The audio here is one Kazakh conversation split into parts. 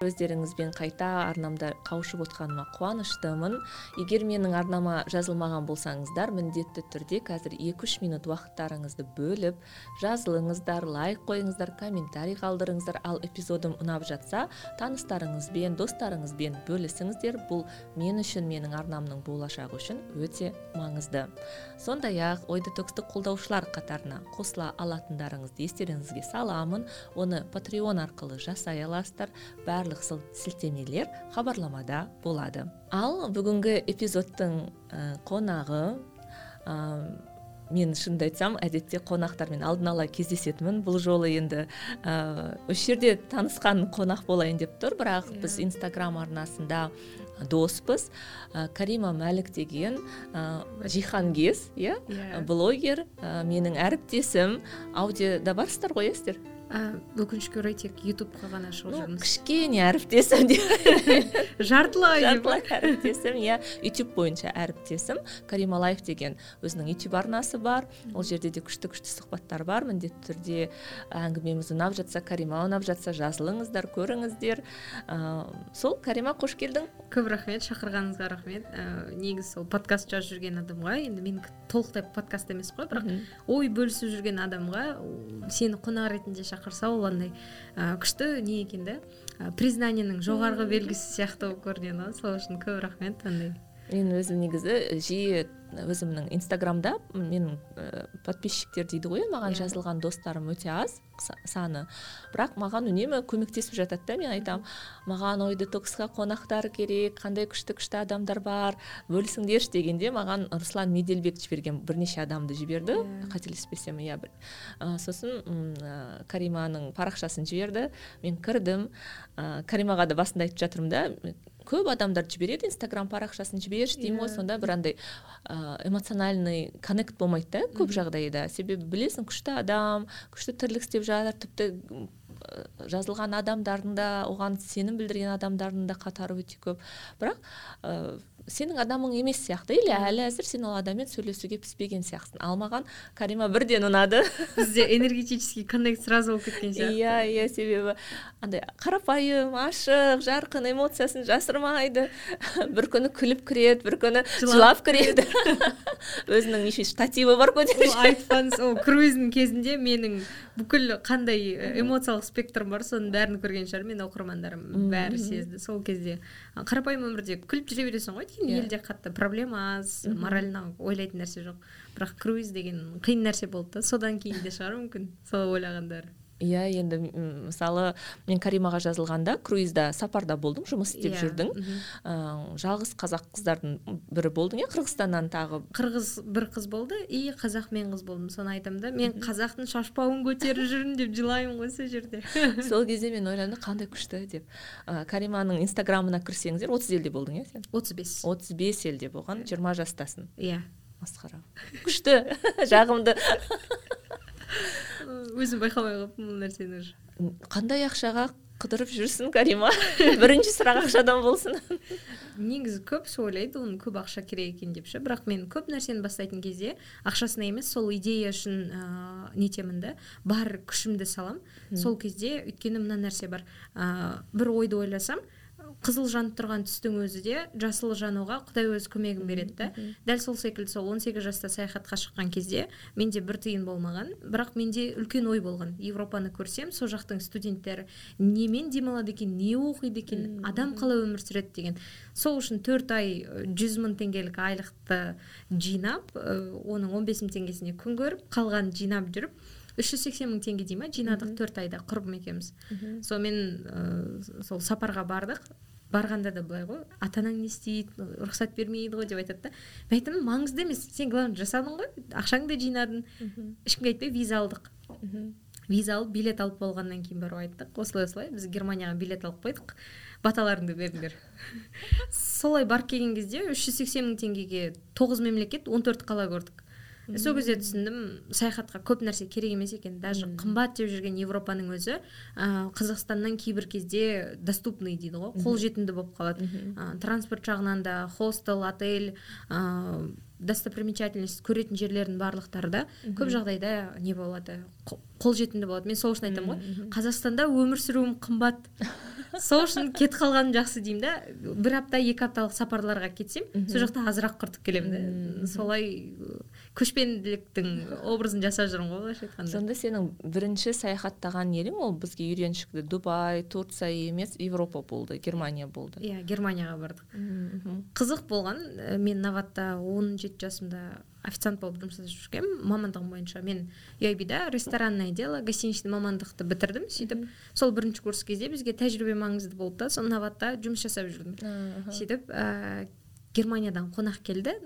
Өздеріңізбен қайта арнамда қауышып отқаныма қуаныштымын. Егер менің арнама жазылмаған болсаңыздар міндетті түрде қазір 2-3 минут уақыттарыңызды бөліп жазылыңыздар лайк қойыңыздар комментарий қалдырыңыздар. Ал эпизодым ұнап жатса таныстарыңызбен достарыңызбен бөлісіңіздер. Бұл мен үшін менің арнамның болашағы үшін өте маңызды. Сондай ақ ой детоксты қолдаушылар қатарына қосыла алатындарыңызды естеріңізге саламын. Оны патреон арқылы жасай аласыздар. Барлық сілтемелер хабарламада болады ал бүгінгі эпизодтың ә, қонағы ә, мен шынымды айтсам әдетте қонақтармен алдын ала кездесетінмін бұл жолы енді ә, осы жерде танысқан қонақ болайын деп тұр бірақ yeah. біз иә. инстаграм арнасында доспыз ә, карима мәлік деген ә, жиһангез иә yeah. Иә. блогер ә, менің әріптесім аудиода барсыздар ғой иә өкінішке орай тек ютубқа ғана шығып жүрміз кішкене әріптесім жартылай жартылай әріптесім иә ютуб бойынша әріптесім карима лайф деген өзінің ютуб арнасы бар. Ол жерде де күшті күшті сұхбаттар бар. Міндетті түрде әңгімеміз ұнап жатса карима ұнап жатса жазылыңыздар көріңіздер. Ыыы сол карима қош келдің. Көп рахмет шақырғаныңызға рахмет. Ә, негізі сол подкаст жазып жүрген адамға енді менікі толықтай подкаст емес қой бірақ ой бөлісіп жүрген адамға сені қонақ ретінде шақырса ол андай ә, күшті не екен да? Ә, признаниенің жоғарғы белгісі сияқты болып көрінеді ғой сол үшін көп рахмет андай. Мен өзім негізі жиі өзімнің инстаграмда менің ә, подписчиктер дейді ғой маған yeah. Иә. жазылған достарым өте аз саны бірақ маған үнемі көмектесіп жатады да мен айтамын маған ой детоксқа қонақтар керек қандай күшті күшті адамдар бар бөлісіңдерші дегенде маған руслан меделбек жіберген бірнеше адамды жіберді yeah. Иә. қателеспесем иә ә, сосын ә, кариманың парақшасын жіберді мен кірдім ә, каримаға да басында айтып жатырмын да көп адамдар жібереді инстаграм парақшасын жіберші деймін ғой иә. сонда бір андай эмоциональный коннект болмайды да көп жағдайда. Себебі білесің күшті адам күшті тірлік істеп жатыр тіпті жазылған адамдардың да оған сенім білдірген адамдардың да қатары өте көп. Бірақ сенің адамың емес сияқты или әлі әзір сен ол адаммен сөйлесуге піспеген сияқтысың. Ал маған карима бірден ұнады. Бізде энергетический коннект сразу болып кеткен сияқты. иә иә себебі. Андай қарапайым ашық жарқын эмоциясын жасырмайды. Бір күні күліп кіреді бір күні жылап. кіреді. Өзінің еще штативі бар көтеріп айтпаңыз ол круиздің кезінде менің бүкіл қандай эмоциялық спектрім бар соның бәрін көрген шығар мен оқырмандарым бәрі сезді. Сол кезде қарапайым өмірде күліп жүре бересің ғой деймін yeah. Иә. елде қатты проблема аз морально ойлайтын нәрсе жоқ. Бірақ круиз деген қиын нәрсе болды да содан кейін де шығар мүмкін сол ойлағандары иә енді мысалы мен каримаға жазылғанда круизда сапарда болдым жұмыс істеп yeah. Иә, жүрдің ә, жалғыз қазақ қыздардың бірі болдың иә қырғызстаннан тағы қырғыз бір қыз болды и қазақ мен қыз болдым соны айтамын да. Мен қазақтың шашбауын көтеріп жүрмін деп жылаймын ғой сол жерде. Сол кезде мен ойладым қандай күшті деп. Ә, кариманың инстаграмына кірсеңіздер отыз елде болдың иә сен? Отыз бес. Отыз бес елде болған жиырма жастасың. Иә. Масқара. Күшті. Жағымды. өзім байқамай қалыппын бұл нәрсені уже. Қандай ақшаға қыдырып жүрсің карима? Бірінші сұрақ ақшадан болсын. Негізі көбісі ойлайды оның көп ақша керек екен деп ше. Бірақ мен көп нәрсені бастайтын кезде ақшасына емес сол идея үшін ыыы нетемін да бар күшімді салам. Сол кезде өйткені мына нәрсе бар. Ыыы бір ойды ойласам қызыл жанып тұрған түстің өзі де жасыл жануға құдай өзі көмегін береді да. дәл сол секілді сол 18 жаста саяхатқа шыққан кезде менде бір тиын болмаған бірақ менде үлкен ой болған. Европаны көрсем сол жақтың студенттері немен демалады екен не оқиды екен адам қалай өмір сүреді? деген. Сол үшін төрт ай жүз мың теңгелік айлықты жинап оның он бес мың теңгесіне күн көріп қалғанын жинап жүріп үш жүз сексен мың теңге дей ма? Жинадық төрт айда құрбым екеуміз сонымен ә, сол сапарға бардық. Барғанда да былай ғой ата анаң не істейді рұқсат бермейді ғой деп айтады да. Мен айтамын маңызды емес сен главное жасадың ғой ақшаңды жинадың ешкімге айтпай виза алдық виза алып билет алып болғаннан кейін барып айттық осылай осылай біз германияға билет алып қойдық. Баталарыңды беріңдер. Солай барып келген кезде үш жүз сексен мың теңгеге тоғыз мемлекет он төрт қала көрдік. Сол кезде түсіндім саяхатқа көп нәрсе керек емес екен даже қымбат деп жүрген европаның өзі ә, қазақстаннан кейбір кезде доступный дейді ғой қолжетімді болып қалады. Ә, транспорт жағынан да хостел отель ә, достопримечательность көретін жерлердің барлықтары да көп жағдайда не болады? Қолжетімді болады. Мен сол үшін айтамын ғой. Қазақстанда өмір сүруім қымбат. Сол үшін кетіп қалғаным жақсы деймін да. бір апта екі апталық сапарларға кетсем сол жақта азырақ құртып келемін да. Солай көшпенділіктің образын жасап жүрмін ғой былайша айтқанда. Сонда сенің бірінші саяхаттаған елің ол бізге үйреншікті. Дубай турция емес европа болды германия болды. Иә германияға бардық. Қызық болған мен наватта он жеті жасымда официант болып жұмыс жасап жүргенмін мамандығым бойынша мен юайбида ресторанное дело гостиничный мамандықты бітірдім сөйтіп сол бірінші курс кезде бізге тәжірибе маңызды болды да сол наватта жұмыс жасап жүрдім. Сөйтіп ә, германиядан қонақ келді.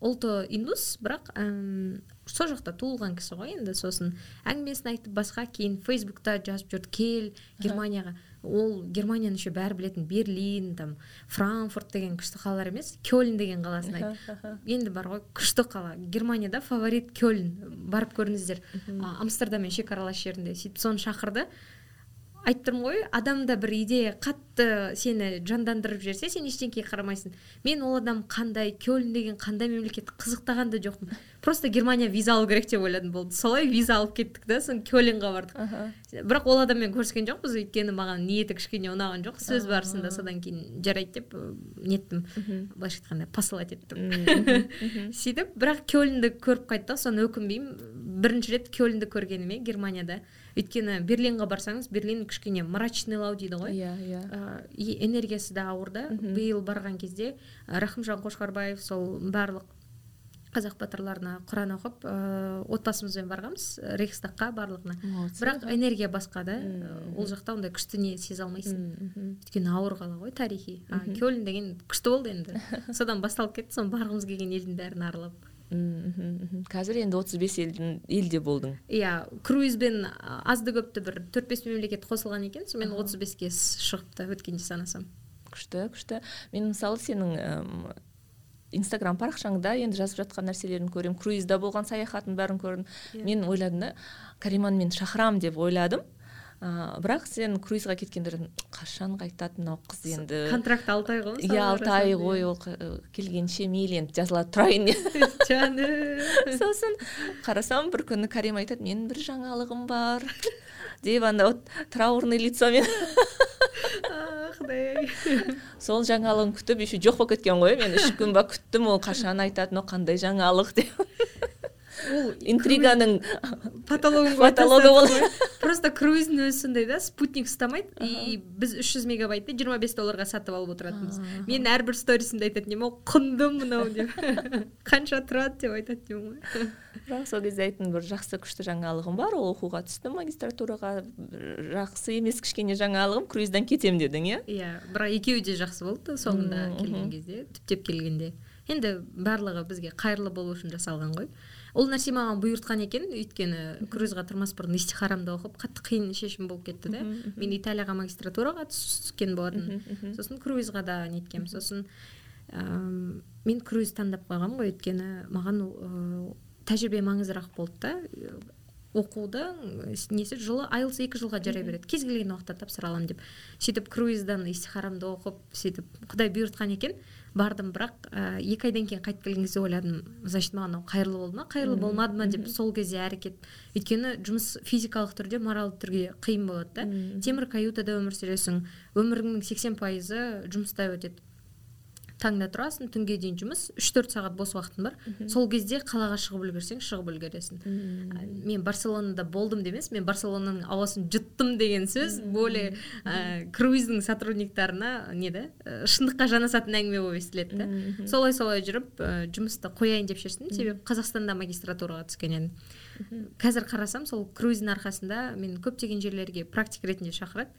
Ұлты индус бірақ әм, сол жақта туылған кісі ғой енді сосын. Әңгімесін айтып басқа кейін фейсбукта жазып жүрді кел германияға. Ол германияны еще бәрі білетін берлин там франкфурт деген күшті қалалар емес кельн деген қаласын айтты енді бар ғой күшті қала. Германияда фаворит кельн барып көріңіздер. Амстердаммен шекаралас жерінде сөйтіп соны шақырды. Айтып тұрмын ғой адамда бір идея қатты сені жандандырып жіберсе сен ештеңеге қарамайсың. Мен ол адам қандай кельн деген қандай мемлекет қызықтаған да жоқпын. Просто германия виза алу керек деп ойладым болды. Солай виза алып кеттік да сосын кельнға бардық. Бірақ ол адаммен көріскен жоқпыз өйткені маған ниеті кішкене ұнаған жоқ. Сөз барысында содан кейін жарайды деп неттім. Былайша айтқанда посылать еттім. Сөйтіп бірақ кельнді көріп қайттық соны өкінбеймін. Бірінші рет кельнді көргеніме германияда. Өйткені берлинға барсаңыз берлин кішкене мрачныйлау дейді ғой. Иә иә. И энергиясы да ауыр да биыл барған кезде рахымжан қошқарбаев сол барлық қазақ батырларына құран оқып ыыы отбасымызбен барғанбыз рейхстагқа барлығына. Бірақ энергия басқа да ол жақта ондай күшті не сезе алмайсың. Өйткені ауыр қала ғой тарихи. А кельн деген күшті болды енді. Содан басталып кетті соны барғымыз келген елдің бәрін аралап. Мхм қазір енді отыз бес елдің елде болдың. Иә круизбен азды көпті бір төрт бес мемлекет қосылған екен сонымен отыз беске шығыпты өткенде санасам. күшті күшті. Мен мысалы сенің инстаграм парақшаңда енді жазып жатқан нәрселерін көремін круизда болған саяхаттың бәрін көрдім. Yeah. мен ойладым да кариманы мен шақырамын деп ойладым. Ыыы бірақ сен круизға кеткенде қашан қайтады мынау қыз енді? контракт алты ай ғой иә алты ай ғой ол келгенше мейлі енді жазыла тұрайын сосын қарасам бір күні карим айтады менің бір жаңалығым бар деп ана траурный лицомен құдай. Сол жаңалығын күтіп еще жоқ болып кеткен ғой мен үш күн ба күттім ол қашан айтады мынау қандай жаңалық деп. Ол интриганың потологын потологы болды просто круиздің өзі сондай да спутник ұстамайды. И біз үш жүз мегабайтты жиырма бес долларға сатып алып отыратынбыз. Мен әрбір сторисімде айтатын едім ғой құнды мынау деп. Қанша тұрады деп айтатын едім ғой. Бірақ сол кезде айттым бір жақсы күшті жаңалығым бар. Ол оқуға түстім магистратураға жақсы емес кішкене жаңалығым круиздан кетемін дедің иә? Иә бірақ екеуі де жақсы болды соңында келген кезде түптеп келгенде. Енді барлығы бізге қайырлы болу үшін жасалған ғой. Ол нәрсе маған бұйыртқан екен. Өйткені круизға тұрмас бұрын истихарамды оқып қатты қиын шешім болып кетті да мен италияға магистратураға түскен болатынмын сосын круизға да неткенмін сосын ыыы мен круиз таңдап қойғанмын ғой. Өйткені маған ыыы тәжірибе маңыздырақ болды да. Оқудың несі жылы айлс екі жылға жарай береді. Кез келген уақытта тапсыра аламын деп. Сөйтіп круиздан истихарамды оқып сөйтіп құдай бұйыртқан екен. Бардым. Бірақ ә, екі айдан кейін қайтып келген кезде ойладым значит маған мынау қайырлы болды ма қайырлы болмады ма деп сол кезде әрекет. Өйткені жұмыс физикалық түрде моральды түрде қиын болады да. Темір каютада өмір сүресің. Өміріңнің сексен пайызы жұмыста өтеді. Таңда тұрасың түнге дейін жұмыс үш төрт сағат бос уақытың бар. Сол кезде қалаға шығып үлгерсең шығып үлгересің. Мен барселонада болдым демес мен барселонаның ауасын жұттым деген сөз более ә, круиздің сотрудниктарына не да шындыққа жанасатын әңгіме болып естіледі да. Солай солай жүріп ә, жұмысты қояйын деп шештім. Себебі қазақстанда магистратураға түскен едім. Қазір қарасам сол круиздің арқасында мен көптеген жерлерге практик ретінде шақырады.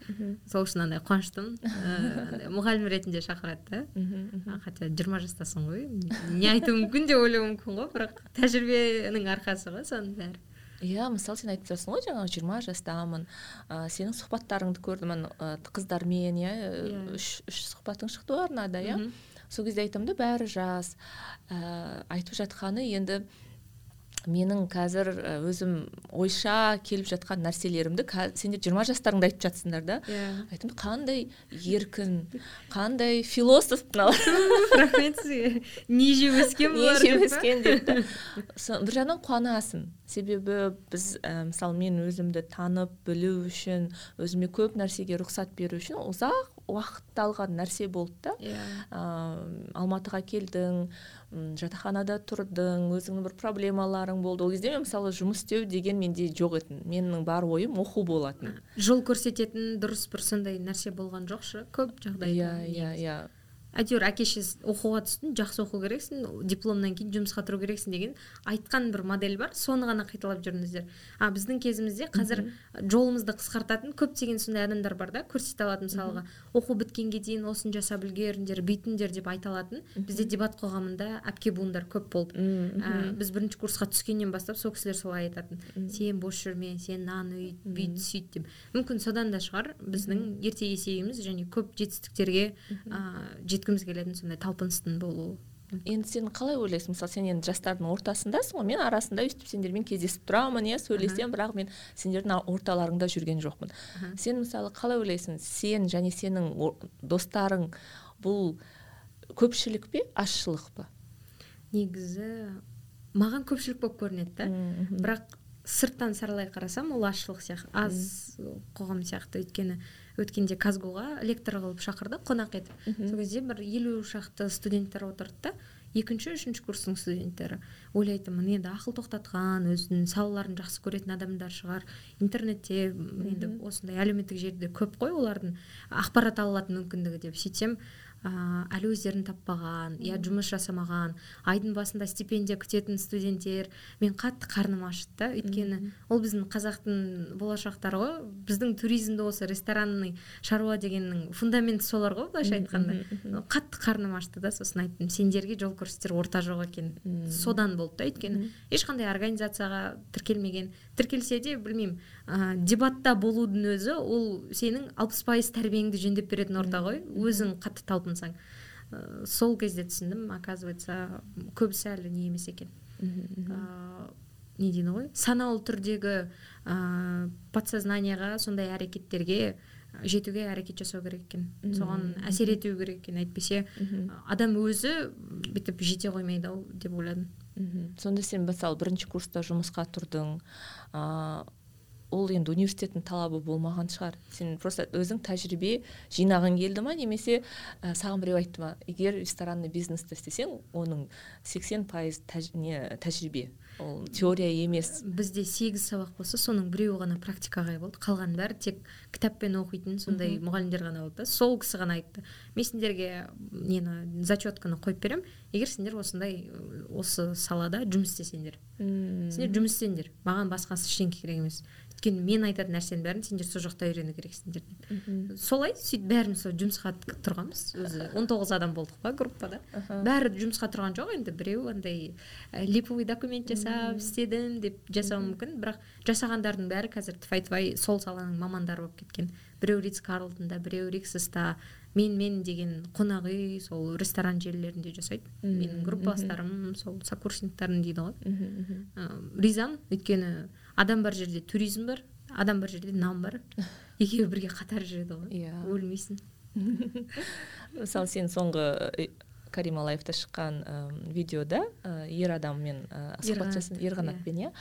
Сол үшін андай қуаныштымын. Ыыы мұғалім ретінде шақырады да. Хотя жиырма жастасың ғой. Не айтуы мүмкін деп ойлауы мүмкін ғой бірақ тәжірибенің арқасы ғой соның бәрі. Иә мысалы сен айтып жатрсың ғой жаңағы жиырма жастамын. Ә, сенің сұхбаттарыңды көрдім ана қыздармен иә үш үш сұхбатың шықты ғой арнада иә. Сол кезде айтамын да бәрі жас. Ә, айтып жатқаны енді менің қазір өзім ойша келіп жатқан нәрселерімді сендер жиырма жастарыңда айтып жатсыңдар да. Иә. Айттым қандай еркін қандай философ мыналар рахмет сізге. Не жеп өскен бұлар не жеп өскен деп бір жағынан қуанасың. Себебі біз ә, мысалы мен өзімді танып білу үшін өзіме көп нәрсеге рұқсат беру үшін ұзақ уақытты алған нәрсе болды да. Иә. Yeah. алматыға келдің жатақханада тұрдың өзіңнің бір проблемаларың болды. Ол кезде мен мысалы жұмыс істеу деген менде жоқ еді менің бар ойым оқу болатын. Жол көрсететін дұрыс бір сондай нәрсе болған жоқ шы көп жағдайда иә иә иә. Әйтеуір әке шешесі оқуға түстің жақсы оқу керексің дипломнан кейін жұмысқа тұру керексің деген айтқан бір модель бар. Соны ғана қайталап жүріңіздер. А біздің кезімізде қазір жолымызды қысқартатын көптеген сондай адамдар бар да көрсете алатын мысалға. Оқу біткенге дейін осыны жасап үлгеріңдер бүйтіңдер деп айта алатын. Бізде дебат қоғамында әпке буындар көп болды. Ә, біз бірінші курсқа түскеннен бастап сол кісілер солай айтатын. Сен бос жүрме сен мынаны үйт бүйт сөйт деп. Мүмкін содан да шығар. Біздің ерте есейіміз және көп жетістіктерге жеткіміз келетін сондай талпыныстың болуы енді сен қалай ойлайсың? Мысалы сен енді жастардың ортасындасың ғой мен арасында өйстіп сендермен кездесіп тұрамын иә сөйлесемін бірақ мен сендердің орталарыңда жүрген жоқпын. Сен мысалы қалай ойлайсың? Сен және сенің достарың бұл көпшілік пе азшылық па? Негізі маған көпшілік болып көрінеді да. Бірақ сырттан саралай қарасам ол азшылық сияқты аз қоғам сияқты. Өйткені өткенде казгуға лектор қылып шақырды қонақ етіп сол кезде бір елу шақты студенттер отырды да екінші үшінші курстың студенттері. Ойлайтынмын енді ақыл тоқтатқан өзінің салаларын жақсы көретін адамдар шығар. Интернетте енді осындай әлеуметтік желіде көп қой олардың. Ақпарат ала алатын мүмкіндігі деп сөйтсем ә, әлі өздерін таппаған иә жұмыс жасамаған айдың басында стипендия күтетін студенттер. Мен қатты қарным ашыды да өйткені ол біздің қазақтың болашақтары ғой. Біздің туризмді осы ресторанный шаруа дегеннің фундаменті солар ғой былайша айтқанда. қатты қарным ашты да сосын айттым. Сендерге жол көрсетер орта жоқ екен. Содан болды да өйткені ешқандай организацияға тіркелмеген тіркелсе де білмеймін ә, дебатта болудың өзі ол сенің алпыс пайыз тәрбиеңді жөндеп беретін орта ғой өзің қатты талпынсаң. Ә, сол кезде түсіндім оказывается көбісі әлі не емес екен. Ә, не дейді ғой саналы түрдегі ә, подсознанияға сондай әрекеттерге жетуге әрекет жасау керек екен. Соған әсер ету керек екен әйтпесе. Адам өзі бүйтіп жете қоймайды ау деп ойладым. Сонда сен мысалы бірінші курста жұмысқа тұрдың ыыы ол енді университеттің талабы болмаған шығар. Сен просто өзің тәжірибе жинағың келді ма немесе ә, саған біреу айтты ма егер ресторанный бизнесті істесең оның сексен пайыз не тәжірибе. Ол теория емес. Бізде сегіз сабақ болса соның біреуі ғана практикаға болды. Қалғанның бәрі тек кітаппен оқитын сондай мұғалімдер ғана болды да. Сол кісі ғана айтты. Мен сендерге нені зачетканы қойып беремін. Егер сендер осындай осы салада жұмыс істесеңдер сендер жұмыс істеңдер. Маған басқасы ештеңе керек емес өйткені мен айтатын нәрсенің бәрін сендер сол жақта үйрену керексіңдер деп. Солай сөйтіп бәріміз сол жұмысқа тұрғанбыз. Өзі он тоғыз адам болдық па группада. Бәрі жұмысқа тұрған жоқ енді біреу андай липовый документ жасап істедім деп жасауы мүмкін. Бірақ жасағандардың бәрі қазір тфай тфай сол саланың мамандары болып кеткен. Біреу ритс карлтонда біреу риксоста мен мен деген қонақ үй сол ресторан желілерінде жасайды. Менің группаластарым сол сокурсниктарым дейді ғой. Ризамын өйткені адам бар жерде туризм бар адам бар жерде нам бар. Екеуі бірге қатар жүреді ғой. Иә. Өлмейсің. Мысалы сен соңғы карима лайфта шыққан ә, видеода ә, ер адаммен ә, сұхбат жасадың ерқанатпен иә.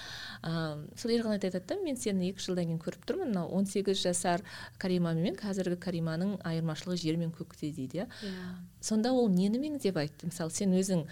сол ерқанат айтады да мен сені екі жылдан кейін көріп тұрмын мынау он сегіз жасар карима мен қазіргі кариманың айырмашылығы жер мен көкте дейді иә. Yeah. сонда ол нені меңдеп айтты? Мысалы сен өзің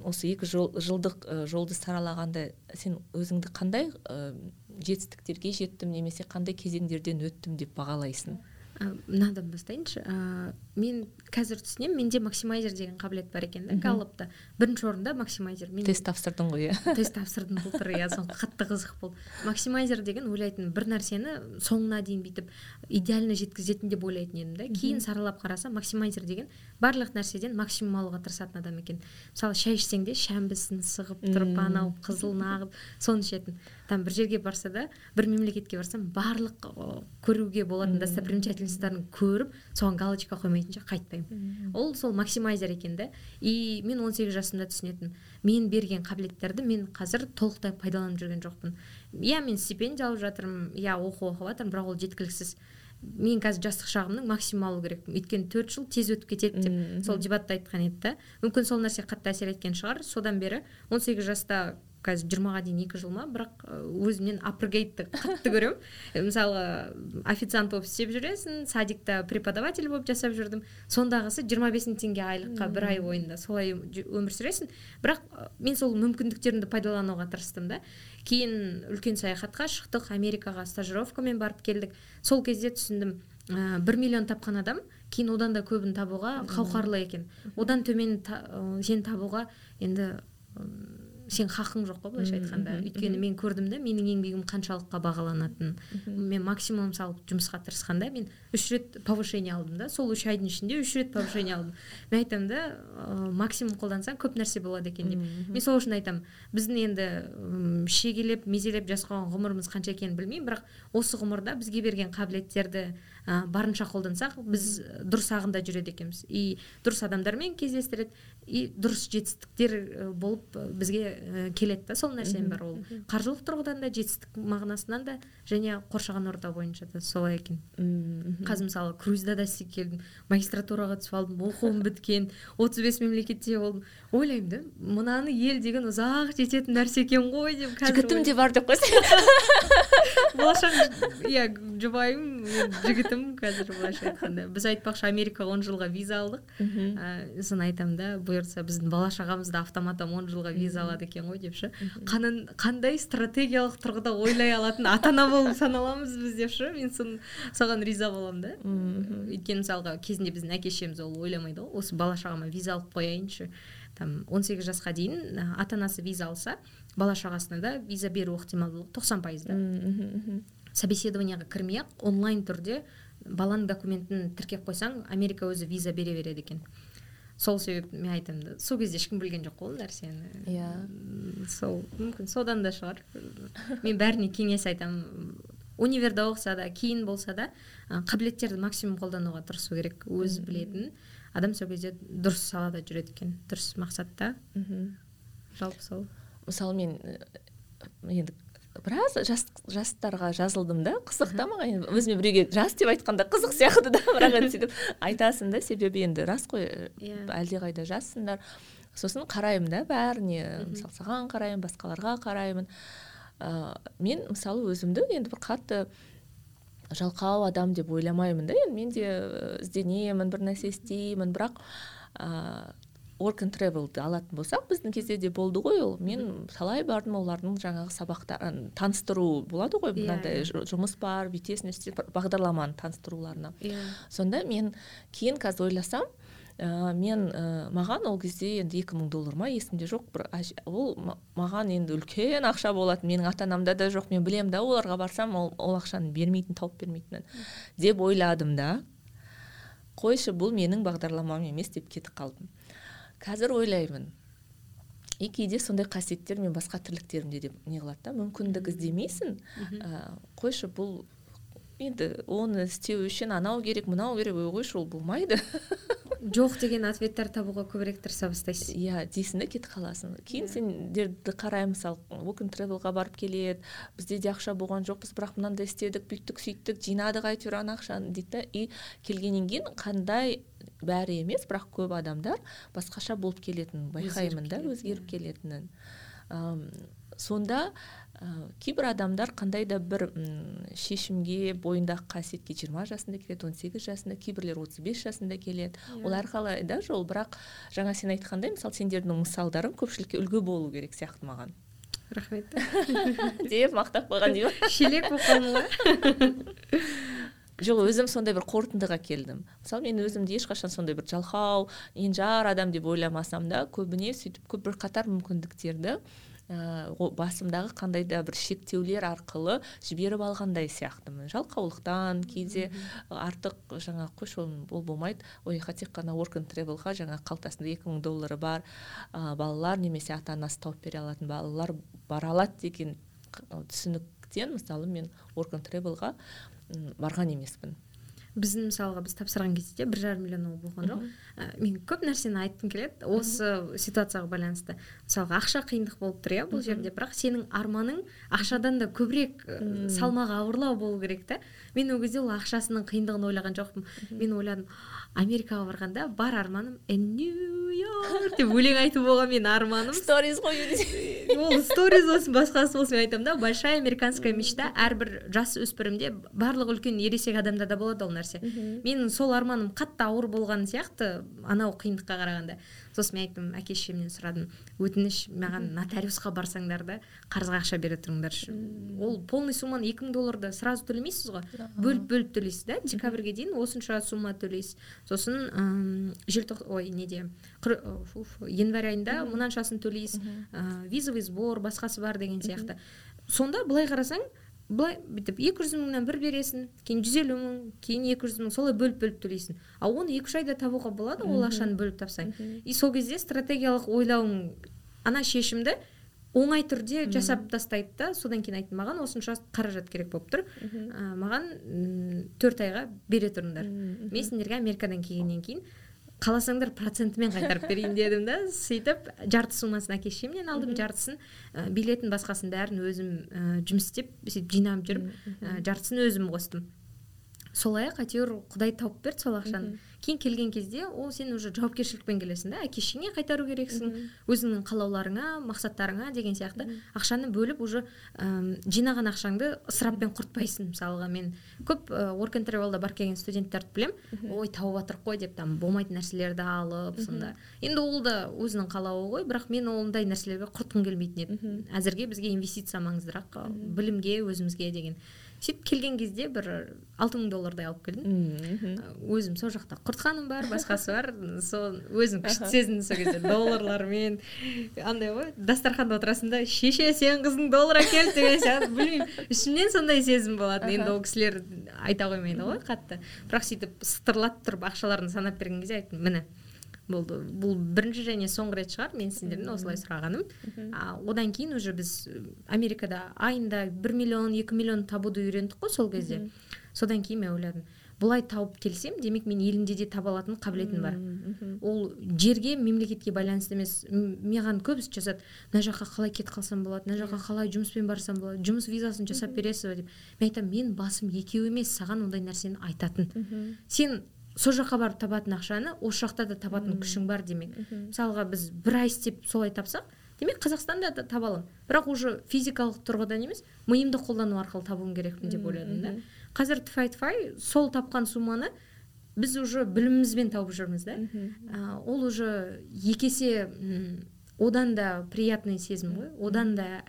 осы екі жол, жылдық жолды саралағанда сен өзіңді қандай ә, жетістіктерге жеттім немесе қандай кезеңдерден өттім деп бағалайсың? Мынадан бастайыншы ә, мен қазір түсінемін менде максимайзер деген қабілет бар екен да галлопта бірінші орында максимайзер. Мен тест тапсырдың ғой иә. Тест тапсырдым былтыр иә сол қатты қызық болды. Максимайзер деген ойлайтын бір нәрсені соңына дейін бүйтіп идеально жеткізетін деп ойлайтын едім да. Кейін саралап қарасам максимайзер деген барлық нәрседен максимум алуға тырысатын адам екен. Мысалы шай ішсең де шәмбісін сығып тұрып анау қызылын ағып соны ішетін. Там бір жерге барса да бір мемлекетке барсам барлық көруге болатын достопримечательность экспириенстарын көріп соған галочка қоймайтынша қайтпаймын. Ол сол максимайзер екен да. И мен 18 жасымда түсінетінмін мен берген қабілеттерді мен қазір толықтай пайдаланып жүрген жоқпын. Иә мен стипендия алып жатырмын иә оқу оқып жатырмын бірақ ол жеткіліксіз. Мен қазір жастық шағымның максимум алу керекпін. Өйткені төрт жыл тез өтіп кетеді деп сол дебатта айтқан еді да. Мүмкін сол нәрсе қатты әсер еткен шығар. Содан бері 18 жаста қазір жиырмаға дейін екі жыл ма? Бірақ өзімнен апргейтті қатты көремін. Мысалы официант болып істеп жүресің садикта преподаватель болып жасап жүрдім. Сондағысы жиырма бес мың теңге айлыққа бір ай бойында солай өмір сүресің. Бірақ мен сол мүмкіндіктерімді пайдалануға тырыстым да. Кейін үлкен саяхатқа шықтық америкаға стажировкамен барып келдік. Сол кезде түсіндім ә, бір миллион тапқан адам кейін одан да көбін табуға қауқарлы екен. Одан төмен та, сен табуға енді сен хақың жоқ қой былайша айтқанда. өйткені мен көрдім да менің еңбегім қаншалыққа бағаланатынын мен максимум салып жұмысқа тырысқанда мен үш рет повышение алдым да сол үш айдың ішінде үш рет повышение алдым. Мен айтамын да ә, максимум қолдансаң көп нәрсе болады екен деп. Мен сол үшін айтамын біздің енді шегелеп мезелеп жас қойған ғұмырымыз қанша екенін білмеймін бірақ осы ғұмырда бізге берген қабілеттерді ә, барынша қолдансақ біз дұрыс ағында жүреді екенбіз. И дұрыс адамдармен кездестіреді и дұрыс жетістіктер болып бізге келеді да сол нәрсенің бәрі ол. Қаржылық тұрғыдан да жетістік мағынасынан да және қоршаған орта бойынша да солай екен. Қазір мысалы круизда да істеп келдім магистратураға түсіп алдым оқуым біткен отыз бес мемлекетте болдым. Ойлаймын да мынаны ел деген ұзақ жететін нәрсе екен ғой деп жігітім де бар деп қойсай болашақ иә жұбайым жігітім қазір былайша айтқанда. Біз айтпақшы америкаға он жылға виза алдық. Соны айтамын да бұйыртса біздің бала шағамыз да автоматом он жылға виза алады екен ғой деп ше. Қандай стратегиялық тұрғыда ойлай алатын ата ана болып саналамыз біз деп ше. Мен соны соған риза боламын да. Өйткені мысалға кезінде біздің әке шешеміз ол ойламайды ғой. Осы бала шағама виза алып қояйыншы. Там он сегіз жасқа дейін ата анасы виза алса бала шағасына да виза беру ықтималдылығы тоқсан пайыз да. Собеседованияға кірмей ақ онлайн түрде баланың документін тіркеп қойсаң америка өзі виза бере береді екен. Сол себепті мен айтамын да. Сол кезде ешкім білген жоқ қой ол нәрсені. Иә. Сол мүмкін содан да шығар. Мен бәріне кеңес айтамын. Универде оқыса да кейін болса да қабілеттерді максимум қолдануға тырысу керек өзі білетін. Адам сол кезде дұрыс салада жүреді екен дұрыс мақсатта. Жалпы сол. Мысалы мен енді біраз жас, жастарға жазылдым да қызық та маған. Енді өзіме біреуге жас деп айтқанда қызық сияқты да бірақ енді сөйтіп айтасың да себебі енді рас қой. Иә. әлдеқайда жассыңдар. Сосын қараймын да бәріне мысалы саған қараймын басқаларға қараймын. Ә, мен мысалы өзімді енді бір қатты жалқау адам деп ойламаймын да енді мен де ізденемін бір нәрсе істеймін. Бірақ work and travelді алатын болсақ біздің кезде де болды ғой ол. Мен талай бардым олардың жаңағы сабақтарын таныстыру болады ғой. Иә, мынандай yeah, жұмыс бар бүйтесің бағдарламаны таныстыруларына. Yeah. Иә. сонда мен кейін қазір ойласам ә, мен ә, маған ол кезде енді екі мың доллар ма есімде жоқ. Бір ол маған енді үлкен ақша болатын. Менің ата анамда да жоқ. Мен білемін да оларға барсам ол, ол ақшаны бермейтін тауып бермейтінін деп ойладым да. Қойшы бұл менің бағдарламам емес деп кетіп қалдым. Қазір ойлаймын. И кейде сондай қасиеттер мен басқа тірліктерімде де не қылады да мүмкіндік іздемейсің. Ә, қойшы бұл енді оны істеу үшін анау керек мынау керек ой қойшы ол болмайды. Жоқ деген ответтер табуға көбірек тырыса бастайсыз иә дейсің да кетіп қаласың. Кейін сендерді қараймын мысалы work and барып келеді бізде де ақша болған жоқ біз бірақ мынандай істедік бүйттік сөйттік жинадық әйтеуір ана ақшаны дейді да. И келгеннен кейін қандай бәрі емес бірақ көп адамдар басқаша болып келетінін байқаймын да өзгеріп келетінін. Сонда ә, кейбір адамдар қандай да бір шешімге бойындағы қасиетке жиырма жасында келеді он сегіз жасында кейбіреулер отыз бес жасында келеді. Yeah. Иә. ол әрқалай да жол бірақ жаңа сен айтқандай мысалы сендердің мысалдарың көпшілікке үлгі болу керек сияқты маған. Рахмет. Деп мақтап қойған дей ма шелек болып жоқ өзім сондай бір қорытындыға келдім. Мысалы мен өзімді ешқашан сондай бір жалқау енжар адам деп ойламасам да көбіне сөйтіп көп бір қатар мүмкіндіктерді ә, басымдағы қандай да бір шектеулер арқылы жіберіп алғандай сияқтымын. Жалқаулықтан кейде артық жаңағы қойшы ол болмайды. Ояққа тек қана work and travelға жаңағы қалтасында екі мың доллары бар ә, балалар немесе ата анасы тауып бере алатын балалар бара алады деген түсініктен мысалы мен work and travelға барған емеспін. Біздің мысалға біз тапсырған кезде бір жарым миллион ол болған жоқ. Мен көп нәрсені айтқым келеді. Осы ситуацияға байланысты. Мысалға ақша қиындық болып тұр иә бұл жерде. Бірақ сенің арманың ақшадан да көбірек салмағы ауырлау болу керек та мен ол кезде ол ақшасының қиындығын ойлаған жоқпын. Мен ойладым америкаға барғанда бар арманым нью йорк деп өлең айту болған менің арманым. Сториз қою ол сториз болсын басқасы болсын мен айтамын да большая американская мечта әрбір жас өспірімде барлық үлкен ересек адамдарда болады ол нәрсе. Менің сол арманым қатты ауыр болған сияқты анау қиындыққа қарағанда. Сосын мен айттым әке шешемнен сұрадым өтініш маған нотариусқа барсаңдар да қарызға ақша бере тұрыңдаршы ол полный сумманы екі мың долларды сразу төлемейсіз ғой? Бөліп бөліп төлейсіз да? Декабрьге дейін осынша сумма төлейсіз. Сосын желтоқ ой неде январь айында мынаншасын төлейсіз. Визовый сбор басқасы бар деген сияқты. Сонда былай қарасаң былай бүйтіп екі жүз мыңнан бір бересің кейін жүз елу мың кейін екі жүз мың солай бөліп бөліп төлейсің. Ал оны екі үш айда табуға болады ол ақшаны бөліп тапсаң. И сол кезде стратегиялық ойлауың ана шешімді оңай түрде жасап тастайды да содан кейін айттым маған осынша қаражат керек болып тұр. Ә, маған төрт айға бере тұрыңдар. Мен сендерге америкадан келгеннен кейін қаласаңдар процентімен қайтарып берейін дедім да сөйтіп жарты суммасын әке шешемнен алдым жартысын ә, билетін басқасын бәрін өзім ә, жұмыс істеп сөйтіп жинап жүріп ә, жартысын өзім қостым. Солай ақ әйтеуір құдай тауып берді сол ақшаны. Кейін келген кезде ол сен уже жауапкершілікпен келесің да әке шешеңе қайтару керексің өзіңнің қалауларыңа мақсаттарыңа деген сияқты. Ақшаны бөліп уже ә, жинаған ақшаңды ысыраппен құртпайсың. Мысалға мен көп ә, work and travelда барып келген студенттерді білемін. Ой тауып жатырмық қой деп там болмайтын нәрселерді алып сонда. Енді ол да өзінің қалауы ғой бірақ мен ондай нәрселерге құртқым келмейтін еді. Әзірге бізге инвестиция маңыздырақ білімге өзімізге деген. Сөйтіп келген кезде бір алты мың доллардай алып келдім. Өзім сол жақта құртқаным бар басқасы бар. Сол өзім күшті сезіндім сол кезде долларлармен. Андай ғой дастарханда отырасың да шеше сенің қызың доллар әкелді деген сияқты. Білмеймін. Ішімнен сондай сезім болатын. Енді ол кісілер айта қоймайды ғой қатты. Бірақ сөйтіп сытырлатып тұрып ақшаларын санап берген кезде айттым міне болды. Бұл бірінші және соңғы рет шығар мен сендерден осылай сұрағаным. А, одан кейін уже біз америкада айында бір миллион екі миллион табуды үйрендік қой сол кезде. Содан кейін мен ойладым бұлай тауып келсем демек мен елімде де таба алатын қабілетім бар ол жерге мемлекетке байланысты емес маған көбісі жазады мына жаққа қалай кетіп қалсам болады мына жаққа қалай жұмыспен барсам болады жұмыс визасын жасап бересіз ба деп. Мен айтамын мен басым екеу емес саған ондай нәрсені айтатын сен сол жаққа барып табатын ақшаны осы жақта да табатын күшің бар демек. Мысалға біз бір ай істеп солай тапсақ демек қазақстанда да таба аламын. Бірақ уже физикалық тұрғыдан емес миымды қолдану арқылы табуым керекпін деп ойладым да. қазір тфай тфай сол тапқан сумманы біз уже білімімізбен тауып жүрміз да. Ол уже екі есе одан да приятный сезім ғой. Одан да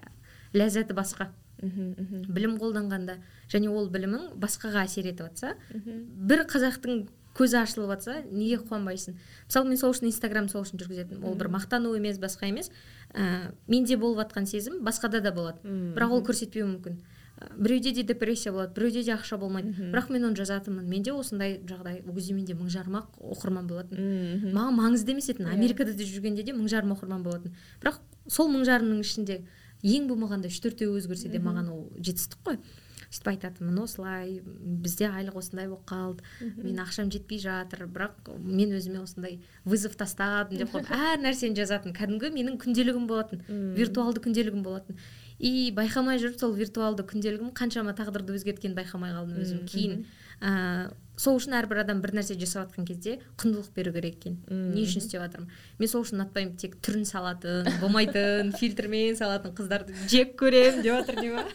ләззаты басқа. Білім қолданғанда және ол білімің басқаға әсер етіп жатса бір қазақтың көзі ашылып жатса неге қуанбайсың? Мысалы мен сол үшін инстаграм сол үшін жүргізетінмін. Ол бір мақтану емес басқа емес. Ә, менде болып жатқан сезім басқада да болады. Бірақ ол көрсетпеуі мүмкін. Біреуде де депрессия болады біреуде де ақша болмайды. Бірақ мен оны жазатынмын. Менде осындай жағдай ол кезде менде мың жарым ақ оқырман болатын. Маған маңызды емес еді. Америкада да жүргенде де мың жарым оқырман болатын. Бірақ сол мың жарымның ішінде ең болмағанда үш төртеуі өзгерсе де маған ол жетістік қой. Сөйтіп айтатынмын осылай бізде айлық осындай болып қалды мен ақшам жетпей жатыр бірақ мен өзіме осындай вызов тастадым деп қойып әр нәрсені жазатын. Кәдімгі менің күнделігім болатын виртуалды күнделігім болатын. И байқамай жүріп сол виртуалды күнделігім қаншама тағдырды өзгерткенін байқамай қалдым өзім. кейін ә, сол үшін әрбір адам бір нәрсе жасап жатқан кезде құндылық беру керек екен. Не үшін істеп жатырмын? Мен сол үшін ұнатпаймын тек түрін салатын болмайтын фильтрмен салатын қыздарды жек көремін деп жатыр не ма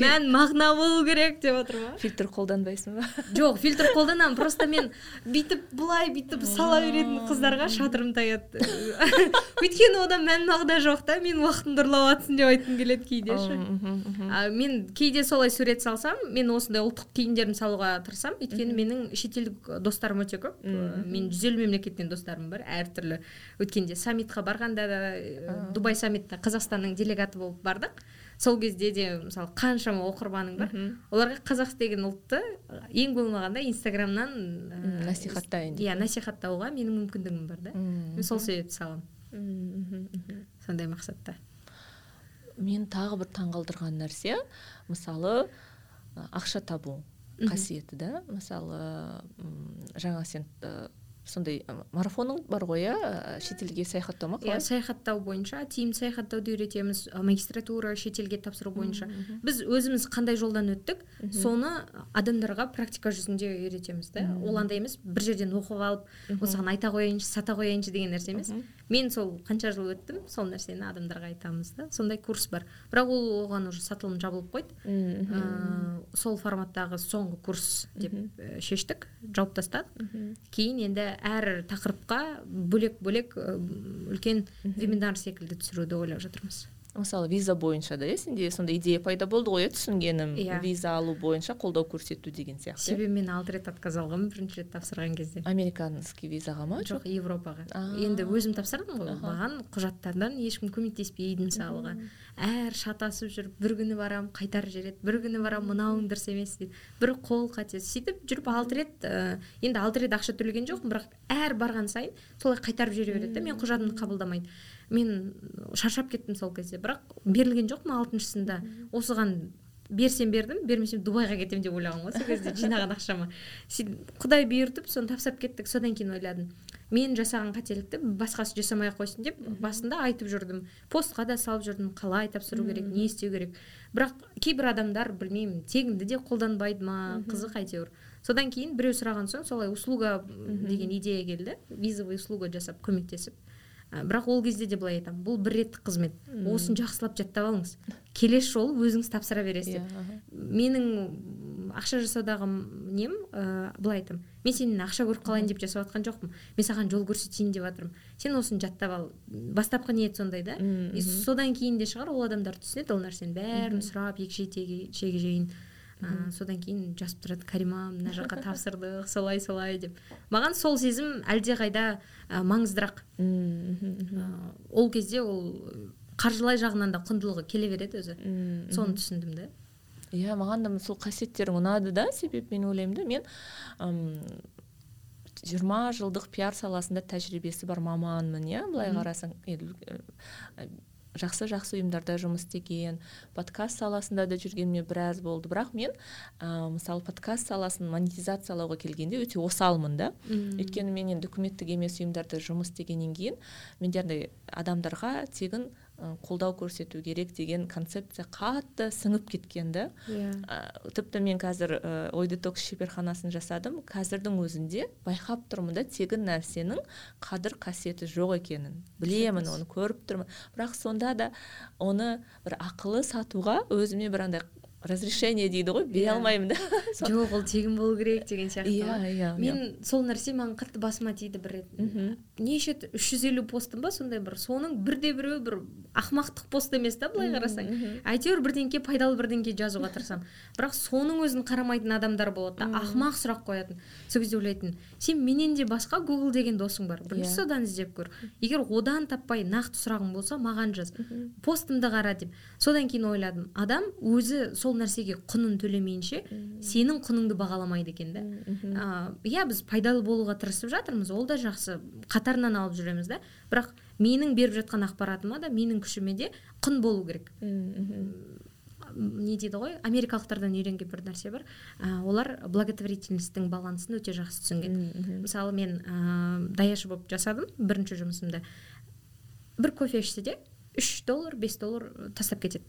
мән мағына болу керек деп жатыр ма? Фильтр қолданбайсың ба? Жоқ фильтр қолданамын просто мен бүйтіп былай бүйтіп сала беретін қыздарға шатырым таяды. Өйткені одан мән мағына жоқ та менің уақытымды ұрлап жатрсың деп айтқым келеді кейде ше. Мен кейде солай сурет салсам мен осындай ұлттық киімдерімді салуға тырысамын өйткені менің шетелдік достарым өте көп. Мен жүз елу мемлекеттен достарым бар әртүрлі. Өткенде саммитқа барғанда да дубай саммитта қазақстанның делегаты болып бардық. Сол кезде де мысалы қаншама оқырманың бар. Оларға қазақ деген ұлтты ең болмағанда инстаграмнан насихаттайын иә насихаттауға менің мүмкіндігім бар да. Мен сол себепті саламын. Сондай мақсатта. Мен тағы бір таңғалдырған нәрсе мысалы ақша табу қасиеті да. Мысалы жаңа сен сондай марафоның бар ғой иә? Шетелге саяхаттау ма иә саяхаттау бойынша тиімді саяхаттауды үйретеміз магистратура шетелге тапсыру бойынша. біз өзіміз қандай жолдан өттік соны адамдарға практика жүзінде үйретеміз да. Ол андай емес бір жерден оқып алып осыған айта қояйыншы сата қояйыншы деген нәрсе емес. Мен сол қанша жыл өттім сол нәрсені адамдарға айтамыз да. Сондай курс бар. Бірақ ол оған уже сатылым жабылып қойды. Ә, сол форматтағы соңғы курс деп шештік жауып тастадық. Кейін енді әр тақырыпқа бөлек бөлек үлкен вебинар секілді түсіруді ойлап жатырмыз. Мысалы виза бойынша да иә сенде сондай идея пайда болды ғой иә түсінгенім. Иә. Виза алу бойынша қолдау көрсету деген сияқты себебі мен алты рет отказ алғанмын бірінші рет тапсырған кезде. Американский визаға ма? Жоқ европаға. Енді өзім тапсырдым ғой маған құжаттардан ешкім көмектеспейді мысалға. Әр шатасып жүріп бір күні барамын қайтарып жібереді бір күні барамын мынауың дұрыс емес дейді. Бір қол қатесі сөйтіп жүріп алты рет ә, енді алты рет ақша төлеген жоқпын бірақ әр барған сайын солай қайтарып жібере береді да мен құжатымды қабылдамайды. Мен шаршап кеттім сол кезде. Бірақ берілген жоқпын алтыншысында. Осыған берсем бердім бермесем дубайға кетемін деп ойлағанмын ғой сол кезде жинаған ақшама. Сөйтіп құдай бұйыртып соны тапсырып кеттік содан кейін ойладым. Мен жасаған қателікті басқасы жасамай ақ қойсын деп басында айтып жүрдім. Постқа да салып жүрдім қалай тапсыру керек не істеу керек. Бірақ кейбір адамдар білмеймін тегінді де қолданбайды ма қызық әйтеуір. Содан кейін біреу сұраған соң солай услуга деген идея келді. Визовый услуга жасап көмектесіп. Бірақ ол кезде де былай айтамын бұл бір реттік қызмет. Осыны жақсылап жаттап алыңыз. Келесі жолы өзіңіз тапсыра бересіз деп. Yeah, менің ақша жасаудағы нем ә, былай айтамын. Мен сенен ақша көріп қалайын деп жасап жатқан жоқпын. Мен саған жол көрсетейін деп жатырмын. Сен осыны жаттап ал. Бастапқы ниет сондай да. Содан кейін де шығар ол адамдар түсінеді ол нәрсені бәрін сұрап егжей тегжейін ә, содан кейін жазып тұрады карима мына жаққа тапсырдық солай солай деп. Маған сол сезім әлдеқайда ә, маңыздырақ. Ә, ол кезде ол қаржылай жағынан да құндылығы келе береді өзі. Соны түсіндім да иә маған да сол қасиеттерің ұнады да себебі мен ойлаймын да мен жиырма жылдық пиар саласында тәжірибесі бар маманмын иә былай қарасаң. Жақсы жақсы ұйымдарда жұмыс істеген подкаст саласында да жүргеніме біраз болды. Бірақ мен ә, мысалы подкаст саласын монетизациялауға келгенде өте осалмын да. Өйткені мен енді үкіметтік емес ұйымдарда жұмыс істегеннен кейін менде андай адамдарға тегін қолдау көрсету керек деген концепция қатты сіңіп кеткен да yeah. Иә. тіпті мен қазір ә, ой детокс шеберханасын жасадым қазірдің өзінде байқап тұрмын да тегін нәрсенің қадір қасиеті жоқ екенін білемін оны көріп тұрмын бірақ сонда да оны бір ақылы сатуға өзіме бір андай разрешение дейді ғой бере иә. алмаймын да. Жоқ ол тегін болу керек деген сияқты иә иә. Мен иә. сол нәрсе маған қатты басыма тиді бір рет. Неше үш жүз елу постым ба сондай бір. Соның бірде біреуі бір ақмақтық пост емес та былай қарасаң. әйтеуір бірдеңке пайдалы бірдеңке жазуға тырысамын. Бірақ соның өзін қарамайтын адамдар болады да. Ақымақ сұрақ қоятын. Сол кезде ойлайтынмын сен менен де басқа гугл деген досың бар. Бірінші иә. содан іздеп көр. Егер одан таппай нақты сұрағың болса маған жаз. Постымды қара деп. Содан кейін ойладым. Адам өзі сол нәрсеге құнын төлемейінше сенің құныңды бағаламайды екен да. Иә біз пайдалы болуға тырысып жатырмыз ол да жақсы. Қатарынан алып жүреміз да. Бірақ менің беріп жатқан ақпаратыма да менің күшіме де құн болу керек. Не дейді ғой? Америкалықтардан үйренген бір нәрсе бар. Ә, олар благотворительностьтің балансын өте жақсы түсінген. Мысалы мен ә, даяшы болып жасадым бірінші жұмысымда. Бір кофе ішсе де үш доллар бес доллар тастап кетеді.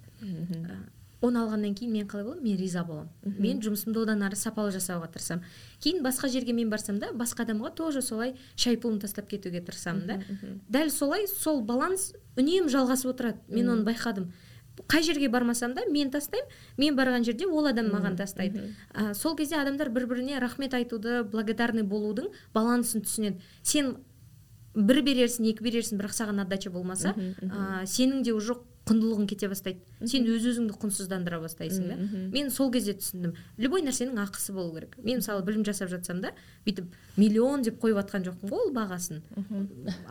Оны алғаннан кейін мен қалай боламын мен риза боламын. Мен жұмысымды одан ары сапалы жасауға тырысамын. Кейін басқа жерге мен барсам да басқа адамға тоже солай шай пұлын тастап кетуге тырысамын да. Дәл солай сол баланс үнемі жалғасып отырады. Мен оны байқадым. Қай жерге бармасам да мен тастаймын. Мен барған жерде ол адам маған тастайды. ә, сол кезде адамдар бір біріне рахмет айтуды благодарный болудың балансын түсінеді. Сен бір берерсің екі берерсің бірақ саған отдача болмаса ә, сенің де уже құндылығың кете бастайды. Сен өз өзіңді құнсыздандыра бастайсың да. Мен сол кезде түсіндім. Любой нәрсенің ақысы болу керек. Мен мысалы білім жасап жатсам да бүйтіп миллион деп қойып жатқан жоқпын ғой ол бағасын.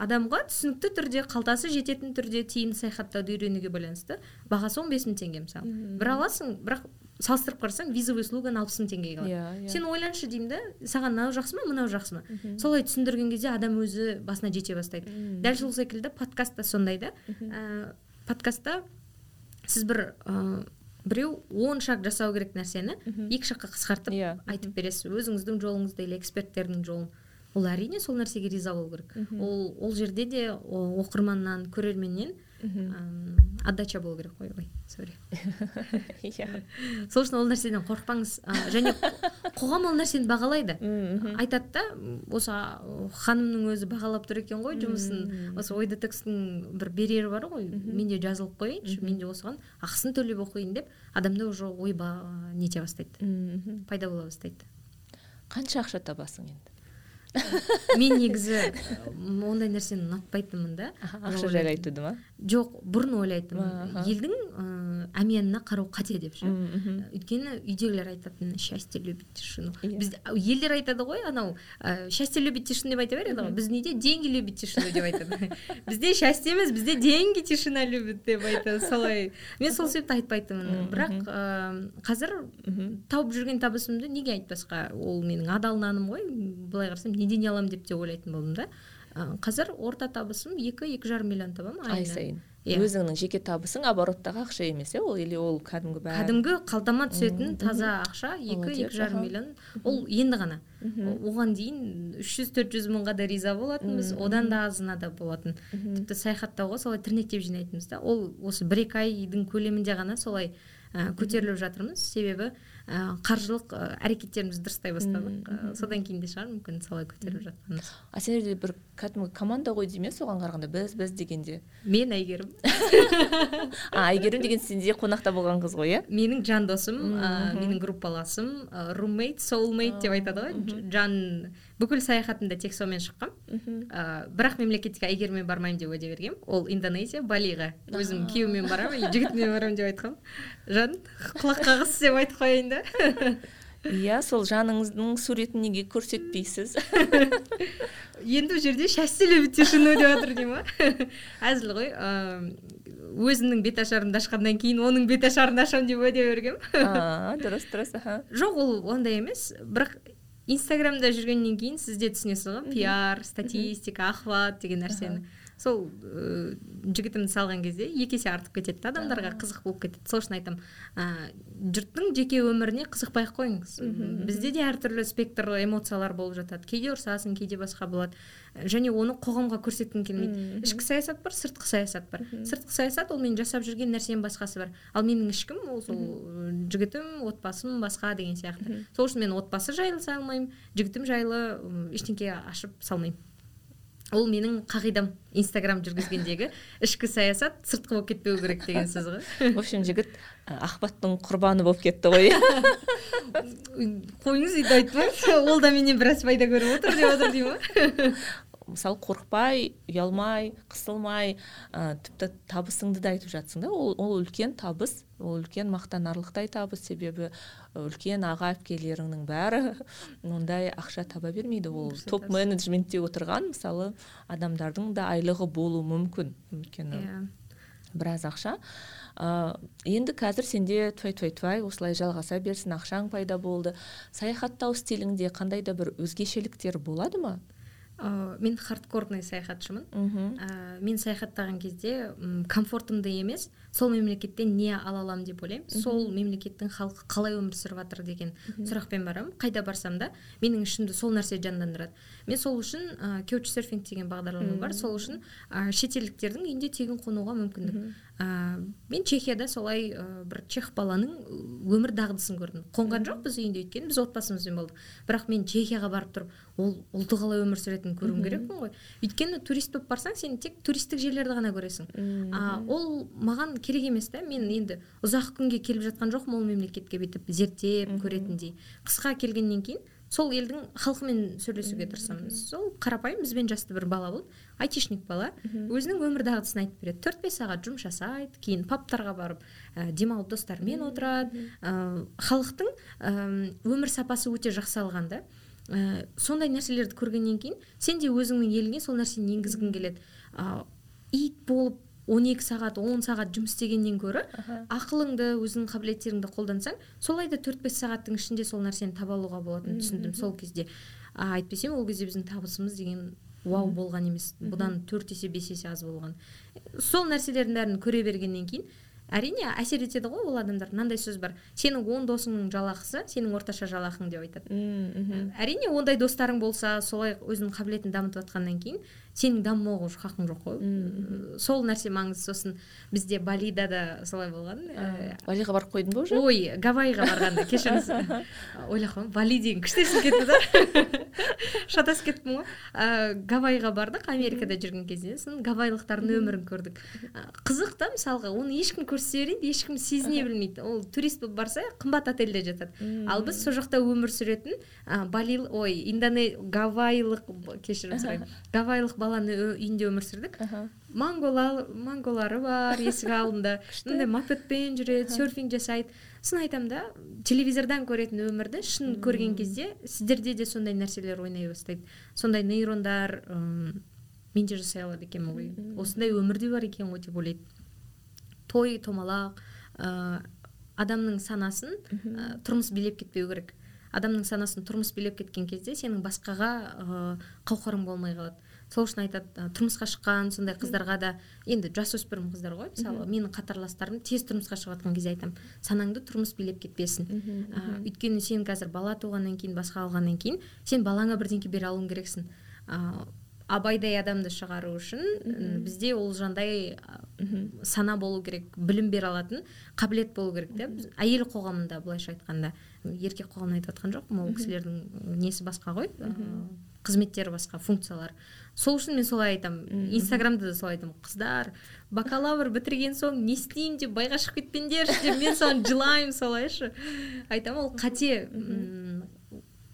Адамға түсінікті түрде қалтасы жететін түрде тиімді саяхаттауды үйренуге байланысты бағасы он бес мың теңге мысалы. Бір аласың бірақ салыстырып қарасаң визовый услуганы алпыс мың теңгеге алады yeah, yeah. сен ойланшы деймін да саған мынау жақсы ма мынау жақсы ма? Солай түсіндірген кезде адам өзі басына жете бастайды. Дәл сол секілді подкаст та сондай да. Подкастта сіз бір ә, біреу он шаг жасау керек нәрсені екі шаққа қысқартып иә. айтып бересіз. Өзіңіздің жолыңызды или эксперттердің жолын. Ол әрине сол нәрсеге риза болу керек. Ол ол жерде де оқырманнан көрерменнен отдача болу керек қой ой сорри иә. Сол үшін ол нәрседен қорықпаңыз. Және қоғам ол нәрсені бағалайды. Айтады да осы ханымның өзі бағалап тұр екен ғой жұмысын. Осы ой детекстің бір берері бар ғой. Мен де жазылып қояйыншы мен де осыған ақысын төлеп оқиын деп адамда уже ой нете бастайды. Пайда бола бастайды. Қанша ақша табасың енді? Мен негізі ондай нәрсені ұнатпайтынмын да. Ақша жайлы айтуды ма? Жоқ бұрын ойлайтынмын. Елдің ыыы әмиянына қарау қате деп ше. Өйткені үйдегілер айтатын счастье любит тишину иә. біз елдер айтады ғой анау счастье любит тишину деп айта береді ғой. Біздің үйде деньги любит тишину деп айтады. Бізде счастье емес бізде деньги тишина любит деп айтады солай мен сол себепті айтпайтынмын. Бірақ қазір тауып жүрген табысымды неге айтпасқа? Ол менің адал наным ғой. Былай қарасам неден аламын деп те ойлайтын болдым да. Қазір орта табысым екі екі жарым миллион табамын ай сайын. Иә. Өзіңнің жеке табысың обороттағы ақша емес иә ол или ол кәдімгі бәрі? Кәдімгі қалтама түсетін таза ақша екі екі жарым миллион. Ол енді ғана. Оған дейін үш жүз төрт жүз мыңға да риза болатынбыз одан да азына да болатын. Тіпті саяхаттауға солай тірнектеп жинайтынбыз да. Ол осы бір екі айдың көлемінде ғана солай көтеріліп жатырмыз. Себебі қаржылық ә, әрекеттерімізді дұрыстай бастадық. Ә, содан кейін де шығар мүмкін солай көтеріліп жатқанымыз. А сендерде бір кәдімгі команда ғой деймін иә соған қарағанда? Біз біз дегенде. Мен әйгерім а әйгерім деген сенде қонақта болған қыз ғой иә? Менің жан досым менің группаласым руммейт соулмейт деп айтады ғой. Жан бүкіл саяхатымда тек сонымен шыққанмын ә, бірақ мемлекетке әйгеріммен бармаймын деп уәде бергенмін ол индонезия балиға. Өзім күйеуіммен барамын жігітіммен барамын деп айтқанмын жан құлақ қағыс деп айтып қояйын да. Иә сол жаныңыздың суретін неге көрсетпейсіз? Енді ол жерде счастье любит тишину деп жатыр дей ма әзіл ғой өзімнің беташарымды ашқаннан кейін оның беташарын ашамын деп уәде бергенмін. Дұрыс дұрыс аха. Жоқ ол ондай емес. Бірақ инстаграмда жүргеннен кейін сіз де түсінесіз ғой пиар статистика охват деген нәрсені. Сол ә, жігітімді салған кезде екі есе артып кетеді да адамдарға қызық болып кетеді. Сол үшін айтамын ә, жұрттың жеке өміріне қызықпай ақ қойыңыз бізде де әртүрлі спектр эмоциялар болып жатады. Кейде ұрсасың кейде басқа болады. Және оны қоғамға көрсеткің келмейді. Ішкі саясат бар сыртқы саясат бар. Сыртқы саясат ол мен жасап жүрген нәрсенің басқасы бар. Ал менің ішкім ол сол жігітім отбасым басқа деген сияқты. Сол үшін мен отбасы жайлы салмаймын жігітім жайлы ештеңке ашып салмаймын. Ол менің қағидам инстаграм жүргізгендегі ішкі саясат сыртқы болып кетпеу керек деген сөз ғой. В общем жігіт ахбаттың құрбаны болып кетті ғой. Қойыңыз үйде айтпаңыз ол да менен біраз пайда көріп отыр деп отыр дей ма мысалы қорықпай ұялмай қысылмай ә, тіпті табысыңды да айтып жатсың да. Ол, ол үлкен табыс ол үлкен мақтанарлықтай табыс. Себебі үлкен аға әпкелеріңнің бәрі ондай ақша таба бермейді. Ол топ менеджментте отырған мысалы адамдардың да айлығы болуы мүмкін. Өйткені yeah. Иә. біраз ақша. Ә, енді қазір сенде твай твай твай осылай жалғаса берсін ақшаң пайда болды. Саяхаттау стиліңде қандай да бір өзгешеліктер болады ма? Ә, мен хардкорный саяхатшымын. Ә, мен саяхаттаған кезде комфортымды емес. Сол мемлекеттен не ала аламын деп ойлаймын. Сол мемлекеттің халқы қалай өмір сүріп жатыр деген сұрақпен барамын. Қайда барсам да менің ішімді сол нәрсе жандандырады. Мен сол үшін ә, серфинг деген бағдарлама бар. Сол үшін ә, шетелдіктердің үйінде тегін қонуға мүмкіндік. Ә, мен чехияда солай ә, бір чех баланың өмір дағдысын көрдім. Қонған жоқ біз үйінде өйткені біз отбасымызбен болдық. Бірақ мен чехияға барып тұрып ол ұлты қалай өмір сүретінін көруім керекпін ғой. Өйткені турист болып барсаң сен тек туристік жерлерді ғана көресің. А ол маған керек емес та мен енді ұзақ күнге келіп жатқан жоқпын ол мемлекетке бүйтіп зерттеп көретіндей. Қысқа келгеннен кейін сол елдің халқымен сөйлесуге тырысамын. Сол қарапайым бізбен жасты бір бала болды айтишник бала. Өзінің өмір дағдысын айтып береді. Төрт бес сағат жұмыс жасайды кейін пабтарға барып ә, демалып достарымен отырады. Ә, халықтың ә, өмір сапасы өте жақсалған да. Ә, сондай нәрселерді көргеннен кейін сен де өзіңнің еліңе сол нәрсені енгізгің келеді. Ә, ит болып 12 сағат 10 сағат жұмыс істегеннен гөрі ақылыңды өзіңнің қабілеттеріңді қолдансаң солай да төрт бес сағаттың ішінде сол нәрсені таба алуға болатынын түсіндім сол кезде. А, әйтпесе ол кезде біздің табысымыз деген вау болған емес. Бұдан төрт есе бес есе аз болған. Сол нәрселердің бәрін көре бергеннен кейін әрине әсер етеді ғой ол адамдар. Мынандай сөз бар. Сенің он досыңның жалақысы сенің орташа жалақың деп айтады. Әрине ондай достарың болса солай өзінің қабілетін дамытып жатқаннан кейін сенің дамымауға уже хақың жоқ қой. Сол нәрсе маңызды сосын бізде балида да солай болған. Балиға барып қойдың ба уже? Ой гавайиға барғанда кешіріңіз. Ойлап қалдым бали деген күшті есім кетті да. Шатасып кеттім ғой. Гавайиға бардық америкада жүрген кезде сосын гавайлықтардың өмірін көрдік. Қызық та мысалға оны ешкім көрсете бермейді ешкім сезіне білмейді. Ол турист болып барса қымбат отельде жатады. Ал біз сол жақта өмір сүретін бали ой индоне гавайилық кешірім сұраймын. Гавайлық баланы үйінде өмір сүрдік. Манголары бар есік алдында. Мындай мопедпен жүреді серфинг жасайды. Сосын айтамын да телевизордан көретін өмірді шын көрген кезде сіздерде де сондай нәрселер ойнай бастайды. Сондай нейрондар мен де жасай алады екенмін ғой осындай өмір де бар екен ғой деп ойлайды. Той томалақ ә, адамның санасын ә, тұрмыс билеп кетпеу керек. Адамның санасын тұрмыс билеп кеткен кезде сенің басқаға ә, қауқарың болмай қалады. Сол үшін айтады тұрмысқа шыққан сондай қыздарға да енді жасөспірім қыздар ғой мысалы менің қатарластарым тез тұрмысқа шығып жатқан кезде айтамын санаңды тұрмыс билеп кетпесін ә, өйткені сен қазір бала туғаннан кейін басқа алғаннан кейін сен балаңа бірдеңке бере алуың керексің. Ә, абайдай адамды шығару үшін бізде ол жандай сана болу керек білім бере алатын қабілет болу керек те әйел қоғамында былайша айтқанда еркек қоғамын айтып жатқан жоқпын ол кісілердің несі басқа ғой қызметтері басқа функциялары сол үшін мен солай айтамын. Инстаграмда да солай айтамын. Қыздар бакалавр бітірген соң не істеймін деп байға шығып кетпеңдерші деп мен соған жылаймын солайшы айтамын. Ол қате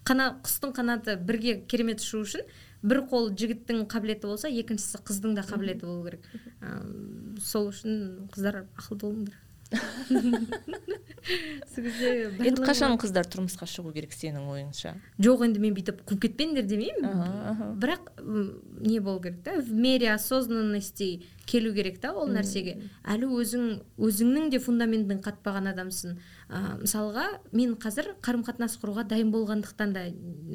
қана құстың қанаты бірге керемет ұшу үшін бір қол жігіттің қабілеті болса екіншісі қыздың да қабілеті болу керек. Сол үшін қыздар ақылды болыңдар. Сол кезде енді қашан қыздар тұрмысқа шығу керек сенің ойыңша? Жоқ енді мен бүйтіп қуып кетпеңдер демеймін. Бірақ не болу керек та? В мере осознанности келу керек та ол нәрсеге. Әлі өзің өзіңнің де фундаментің қатпаған адамсың. Ә, мысалға мен қазір қарым қатынас құруға дайын болғандықтан да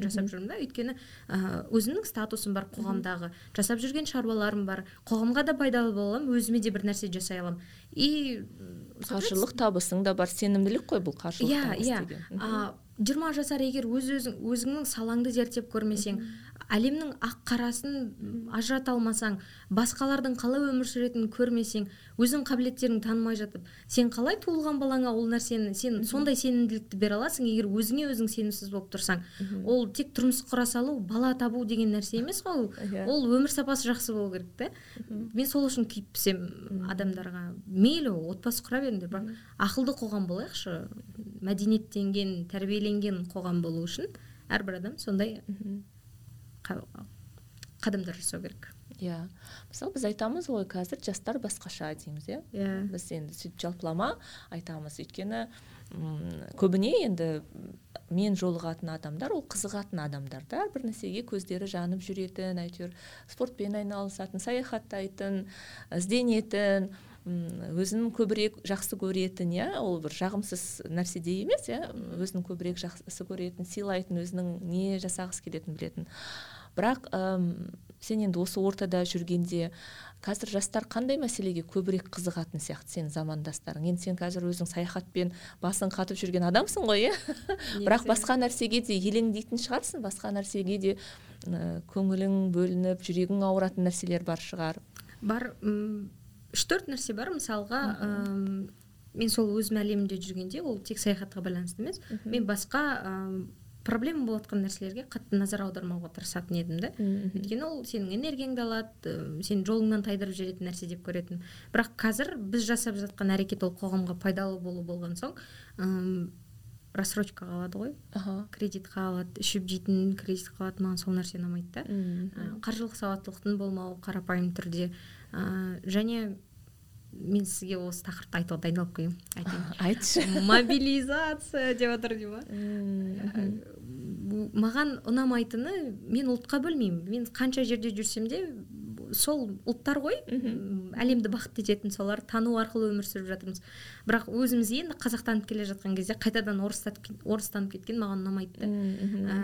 жасап жүрмін да. Өйткені ә, өзімнің статусым бар қоғамдағы. Жасап жүрген шаруаларым бар. Қоғамға да пайдалы бола аламын өзіме де бір нәрсе жасай аламын. И қаржылық табысың да бар сенімділік қой бұл қаржылық иә иә. жиырма жасар егер өз өзің өзіңнің салаңды зерттеп көрмесең әлемнің ақ қарасын ажырата алмасаң басқалардың қалай өмір сүретінін көрмесең өзің қабілеттеріңді танымай жатып сен қалай туылған балаңа ол нәрсені сен сондай сенімділікті бере аласың егер өзіңе өзің сенімсіз болып тұрсаң. Ол тек тұрмыс құра салу бала табу деген нәрсе емес қой ол. Иә. өмір сапасы жақсы болу керек та мен сол үшін күйіп пісемін адамдарға. Мейлі отбасы құра беріңдер бірақ ақылды қоғам болайықшы. Мәдениеттенген тәрбиеленген қоғам болу үшін әрбір адам сондай қадамдар жасау керек. Иә. Мысалы біз айтамыз ғой қазір жастар басқаша дейміз иә? Иә. Біз енді сөйтіп жалпылама айтамыз. Өйткені көбіне енді мен жолығатын адамдар ол қызығатын адамдар да бір нәрсеге көздері жанып жүретін әйтеуір спортпен айналысатын саяхаттайтын ізденетін өзін көбірек жақсы көретін иә? Ол бір жағымсыз нәрсе де емес иә? Өзін көбірек жақсы көретін сыйлайтын өзінің не жасағысы келетінін білетін. Бірақ әм, сен енді осы ортада жүргенде қазір жастар қандай мәселеге көбірек қызығатын сияқты сенің замандастарың? Енді сен қазір өзің саяхатпен басың қатып жүрген адамсың ғой иә? Бірақ басқа нәрсеге де елеңдейтін шығарсың басқа нәрсеге де ә, көңілің бөлініп жүрегің ауыратын нәрселер бар шығар. Бар үш төрт нәрсе бар. Мысалға мен сол өзім әлемінде жүргенде ол тек саяхатқа байланысты емес. Мен басқа проблема болып жатқан нәрселерге қатты назар аудармауға тырысатын едім да. Өйткені ол сенің энергияңды алады сен жолыңнан тайдырып жіберетін нәрсе деп көретінмін бірақ қазір біз жасап жатқан әрекет ол қоғамға пайдалы болу болған соң ым рассрочкаға алады ғой. Аха. Кредитқа алады ішіп жейтін кредитқа алады маған сол нәрсе ұнамайды да. Қаржылық сауаттылықтың болмауы қарапайым түрде. Ә, және мен сізге осы тақырыпты айтуға дайындалып келгенмін айтайын. Айтшы. Мобилизация деп жатыр дей ма? Маған ұнамайтыны мен ұлтқа бөлмеймін. Мен қанша жерде жүрсем де сол ұлттар ғой. Әлемді бақытты ететін солар тану арқылы өмір сүріп жатырмыз. Бірақ өзіміз енді қазақтанып келе жатқан кезде қайтадан орыстанып кеткен маған ұнамайды да.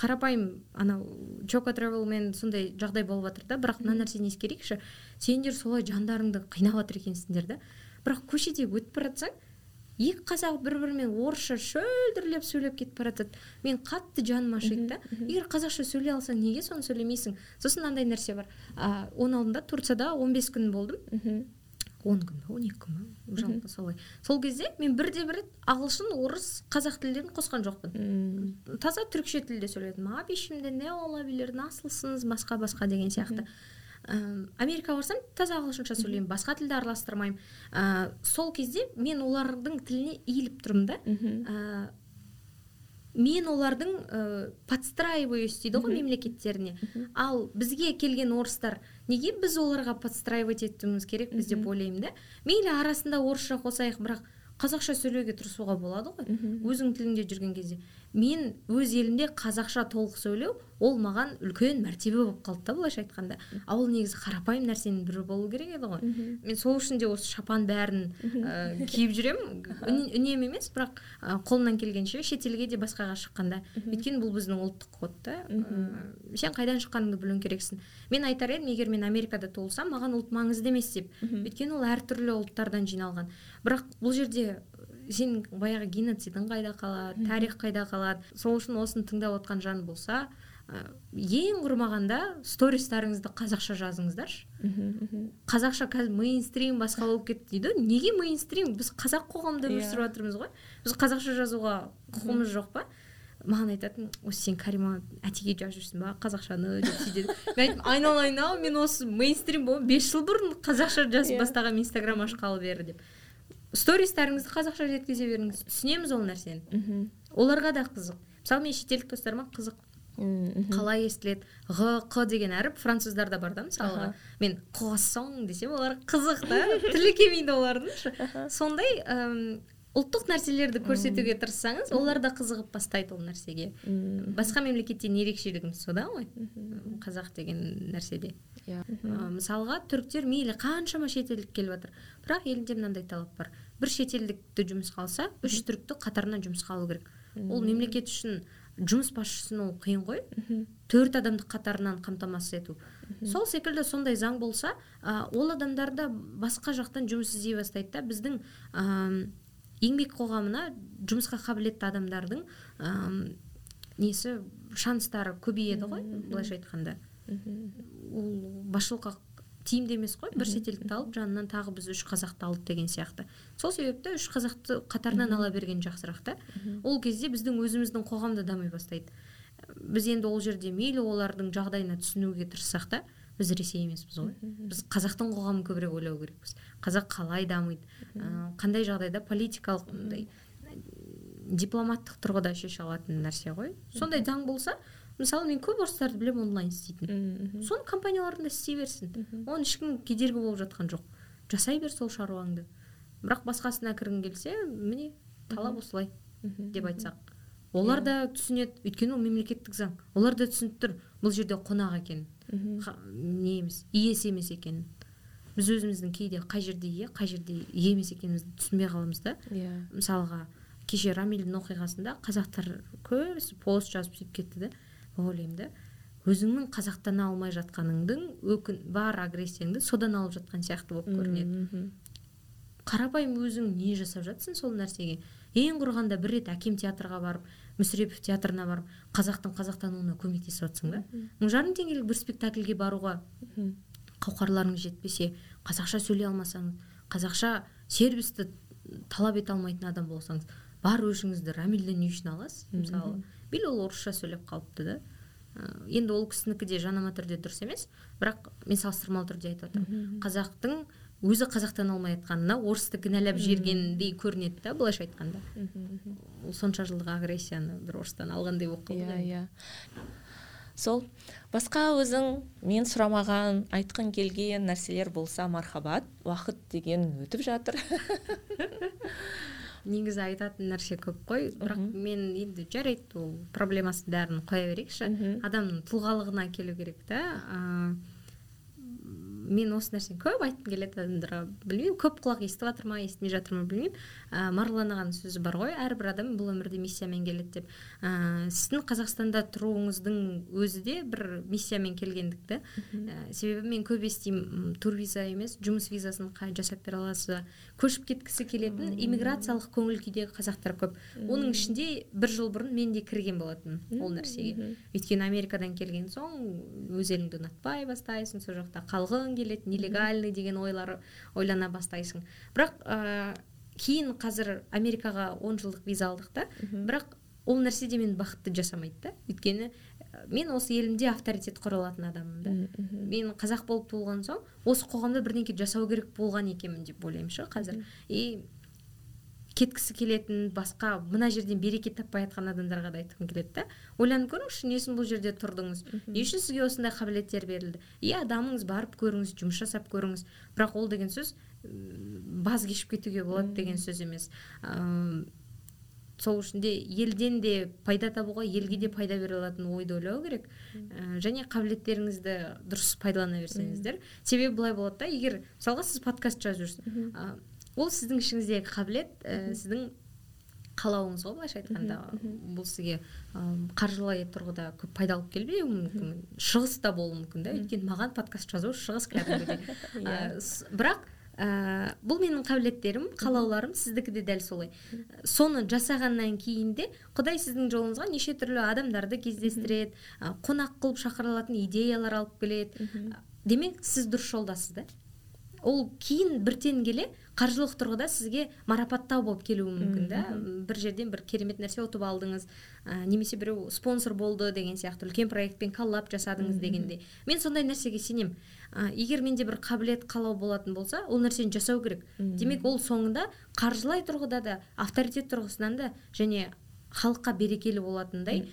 Қарапайым анау чоко тревелмен сондай жағдай болып жатыр да. Бірақ мына нәрсені ескерейікші. Сендер солай жандарыңды қинап жатыр екенсіңдер да. Бірақ көшеде өтіп бара жатсаң екі қазақ бір бірімен орысша шөлдірлеп сөйлеп кетіп бара жатады. Мен қатты жаным ашиды да. Егер қазақша сөйлей алсаң неге соны сөйлемейсің? Сосын мынандай нәрсе бар. Ә, оның алдында турцияда 15 күн болдым. Он күн ба он екі күн ба жалпы солай. Сол кезде мен бірде бір рет ағылшын орыс қазақ тілдерін қосқан жоқпын. Таза түрікше тілде сөйледім. Әбишімде не олабилер насылсыңыз басқа басқа деген сияқты. Ә, америкаға барсам таза ағылшынша сөйлеймін басқа тілді араластырмаймын. Ә, сол кезде мен олардың тіліне иіліп тұрмын да. Ә, мен олардың ә, подстраиваюсь дейді ғой мемлекеттеріне. Ал бізге келген орыстар неге біз оларға подстраивать етуіміз керекпіз деп ойлаймын да. Мейлі арасында орысша қосайық бірақ қазақша сөйлеуге тырысуға болады ғой. Өзің тіліңде жүрген кезде. Мен өз елімде қазақша толық сөйлеу ол маған үлкен мәртебе болып қалды да былайша айтқанда. Ал ол негізі қарапайым нәрсенің бірі болу керек еді ғой. Мен сол үшін де осы шапан бәрін ә, киіп жүремін. Үнемі емес бірақ қолымнан келгенше шетелге де басқаға шыққанда. Өйткені бұл біздің ұлттық код та. Ә, сен қайдан шыққаныңды білуің керексің. Мен айтар едім егер мен америкада туылсам маған ұлт маңызды емес деп. Өйткені ол әртүрлі ұлттардан жиналған. Бірақ бұл жерде сенің баяғы геноцидың қайда қалады тарих қайда қалады? Сол үшін осыны тыңдап отқан жан болса ә, ең құрмағанда стористарыңызды қазақша жазыңыздаршы. Қазақша қазір мейнстрим басқа болып кетті дейді. Неге мейнстрим? Біз қазақ қоғамында өмір иә. сүріп жатырмыз ғой. Біз қазақша жазуға құқығымыз жоқ па? Маған айтатын осы сен карима әтеге жазып жүрсің ба қазақшаны деп сөйтеді мен айттым айналайын ау мен осы мейнстрим болып бес жыл бұрын қазақша жазып yeah. Иә. бастағанмын инстаграм ашқалы бері деп. Стористарыңызды қазақша жеткізе беріңіз. Түсінеміз ол нәрсені. Мхм. Оларға да қызық. Мысалы мен шетелдік достарыма қызық. Қалай естіледі? Ғ қ деген әріп француздарда бар да мысалға мен қуассоң десем олар қызық та. Тілі келмейді олардың. Сондай ұлттық нәрселерді көрсетуге тырыссаңыз олар да қызығып бастайды ол нәрсеге. Басқа мемлекеттен ерекшелігіміз сода ғой. Қазақ деген нәрседе. Иә. Мысалға түріктер мейлі қаншама шетелдік келіп жатыр. Бірақ елінде мынандай талап бар. бір шетелдікті жұмысқа алса үш түрікті қатарынан жұмысқа алу керек. Ол мемлекет үшін жұмыс басшысын ол қиын ғой. Төрт адамды қатарынан қамтамасыз ету. Сол секілді сондай заң болса ә, ол адамдар да басқа жақтан жұмыс іздей бастайды да. Біздің ә, еңбек қоғамына жұмысқа қабілетті адамдардың ә, несі шанстары көбейеді ғой былайша айтқанда. Ол басшылыққа тиімді емес қой бір шетелдікті алып жанынан тағы біз үш қазақты алды деген сияқты. Сол себепті үш қазақты қатарынан ала берген жақсырақ та. Ол кезде біздің өзіміздің қоғам да дами бастайды. Біз енді ол жерде мейлі олардың жағдайына түсінуге тырыссақ та біз ресей емеспіз ғой. Біз қазақтың қоғамын көбірек ойлау керекпіз. Қазақ қалай дамиды ә, қандай жағдайда политикалық мындай дипломаттық тұрғыда шеше алатын нәрсе ғой. Сондай заң болса мысалы мен көп орыстарды білемін онлайн істейтін. Соны компанияларында істей берсін. Оған ешкім кедергі болып жатқан жоқ. Жасай бер сол шаруаңды. Бірақ басқасына кіргің келсе міне талап осылай деп айтсақ. Олар иә. да түсінеді. Өйткені ол мемлекеттік заң. Олар да түсініп тұр. Бұл жерде қонақ екенін не емес иесі емес екенін біз өзіміздің кейде қай жерде ие қай жерде ие емес екенімізді түсінбей қаламыз да. Иә. Мысалға кеше рамильдің оқиғасында қазақтар көбісі пост жазып сөйтіп кетті да. Ойлаймын да. Өзіңнің қазақтана алмай жатқаныңдың өкін бар агрессияңды содан алып жатқан сияқты болып көрінеді. Қарапайым өзің не жасап жатсың сол нәрсеге? Ең құрғанда бір рет әкем театрға барып мүсірепов театрына барып қазақтың қазақтануына көмектесіп жатсың да? Мың жарым теңгелік бір спектакльге баруға қауқарларыңыз жетпесе қазақша сөйлей алмасаңыз қазақша сервисті талап ете алмайтын адам болсаңыз бар өшіңізді рамильден не үшін аласыз мысалы. Или ол орысша сөйлеп қалыпты да. Енді ол кісінікі де жанама түрде дұрыс емес бірақ мен салыстырмалы түрде айтып жатырмын қазақтың өзі қазақтан алмай жатқанына орысты кінәлап жібергендей көрінеді да былайша айтқанда. Ол сонша жылдық агрессияны бір орыстан алғандай болып қалды иә иә. Сол басқа өзің мен сұрамаған айтқың келген нәрселер болса мархабат уақыт деген өтіп жатыр. Негізі айтатын нәрсе көп қой бірақ мен енді жарайды ол проблемасын бәрін қоя берейікші. Адамның тұлғалығына келу керек та. Мен осы нәрсені көп айтқым келеді адамдарға білмеймін. Көп құлақ естіп жатыр ма естімей жатыр ма білмеймін. Ә, марғұлан ағаның сөзі бар ғой әрбір адам бұл өмірде миссиямен келеді деп. Ә, сіздің қазақстанда тұруыңыздың өзі де бір миссиямен келгендікті ә, себебі мен көп естимін турвиза емес жұмыс визасын қай жасап бере аласыз ба көшіп кеткісі келетін иммиграциялық көңіл күйдегі қазақтар көп. Оның ішінде бір жыл бұрын мен де кірген болатынмын ол нәрсеге. Өйткені америкадан келген соң өз еліңді ұнатпай бастайсың сол жақта қалғың келеді нелегальный деген ойлар ойлана бастайсың. Бірақ ә, кейін қазір америкаға он жылдық виза алдық та. Бірақ ол нәрсе де мені бақытты жасамайды да өйткені мен осы елімде авторитет құра алатын адаммын да. Мен қазақ болып туылған соң осы қоғамда бірдеңке жасау керек болған екенмін деп ойлаймын ше қазір. И кеткісі келетін басқа мына жерден береке таппай жатқан адамдарға да айтқым келеді да. Ойланып көріңізші не үшін бұл жерде тұрдыңыз? Не үшін сізге осындай қабілеттер берілді? Иә дамыңыз барып көріңіз жұмыс жасап көріңіз. Бірақ ол деген сөз баз кешіп кетуге болады деген сөз емес. Ыыы сол үшін де елден де пайда табуға елге де пайда бере алатын ойды ойлау керек. Ә, және қабілеттеріңізді дұрыс пайдалана берсеңіздер. Себебі былай болады да егер мысалға сіз подкаст жазып жүрсіз. Ол сіздің ішіңіздегі қабілет ә, сіздің қалауыңыз ғой былайша айтқанда. Бұл сізге қаржылай тұрғыда көп пайда алып келмеуі мүмкін шығыс та болуы мүмкін да. Өйткені маған подкаст жазу шығыс кәдімгідей иә. бірақ ә, бұл менің қабілеттерім қалауларым сіздікі де дәл солай. Соны жасағаннан кейін де құдай сіздің жолыңызға неше түрлі адамдарды кездестіреді қонақ қылып шақыра алатын идеялар алып келеді. Демек сіз дұрыс жолдасыз да. Ол кейін біртен келе қаржылық тұрғыда сізге марапаттау болып келуі мүмкін да? Бір жерден бір керемет нәрсе ұтып алдыңыз ә, немесе біреу спонсор болды деген сияқты үлкен проектпен коллаб жасадыңыз дегендей. Мен сондай нәрсеге сенемін ә, егер менде бір қабілет қалау болатын болса ол нәрсені жасау керек. Демек ол соңында қаржылай тұрғыда да авторитет тұрғысынан да және халыққа берекелі болатындай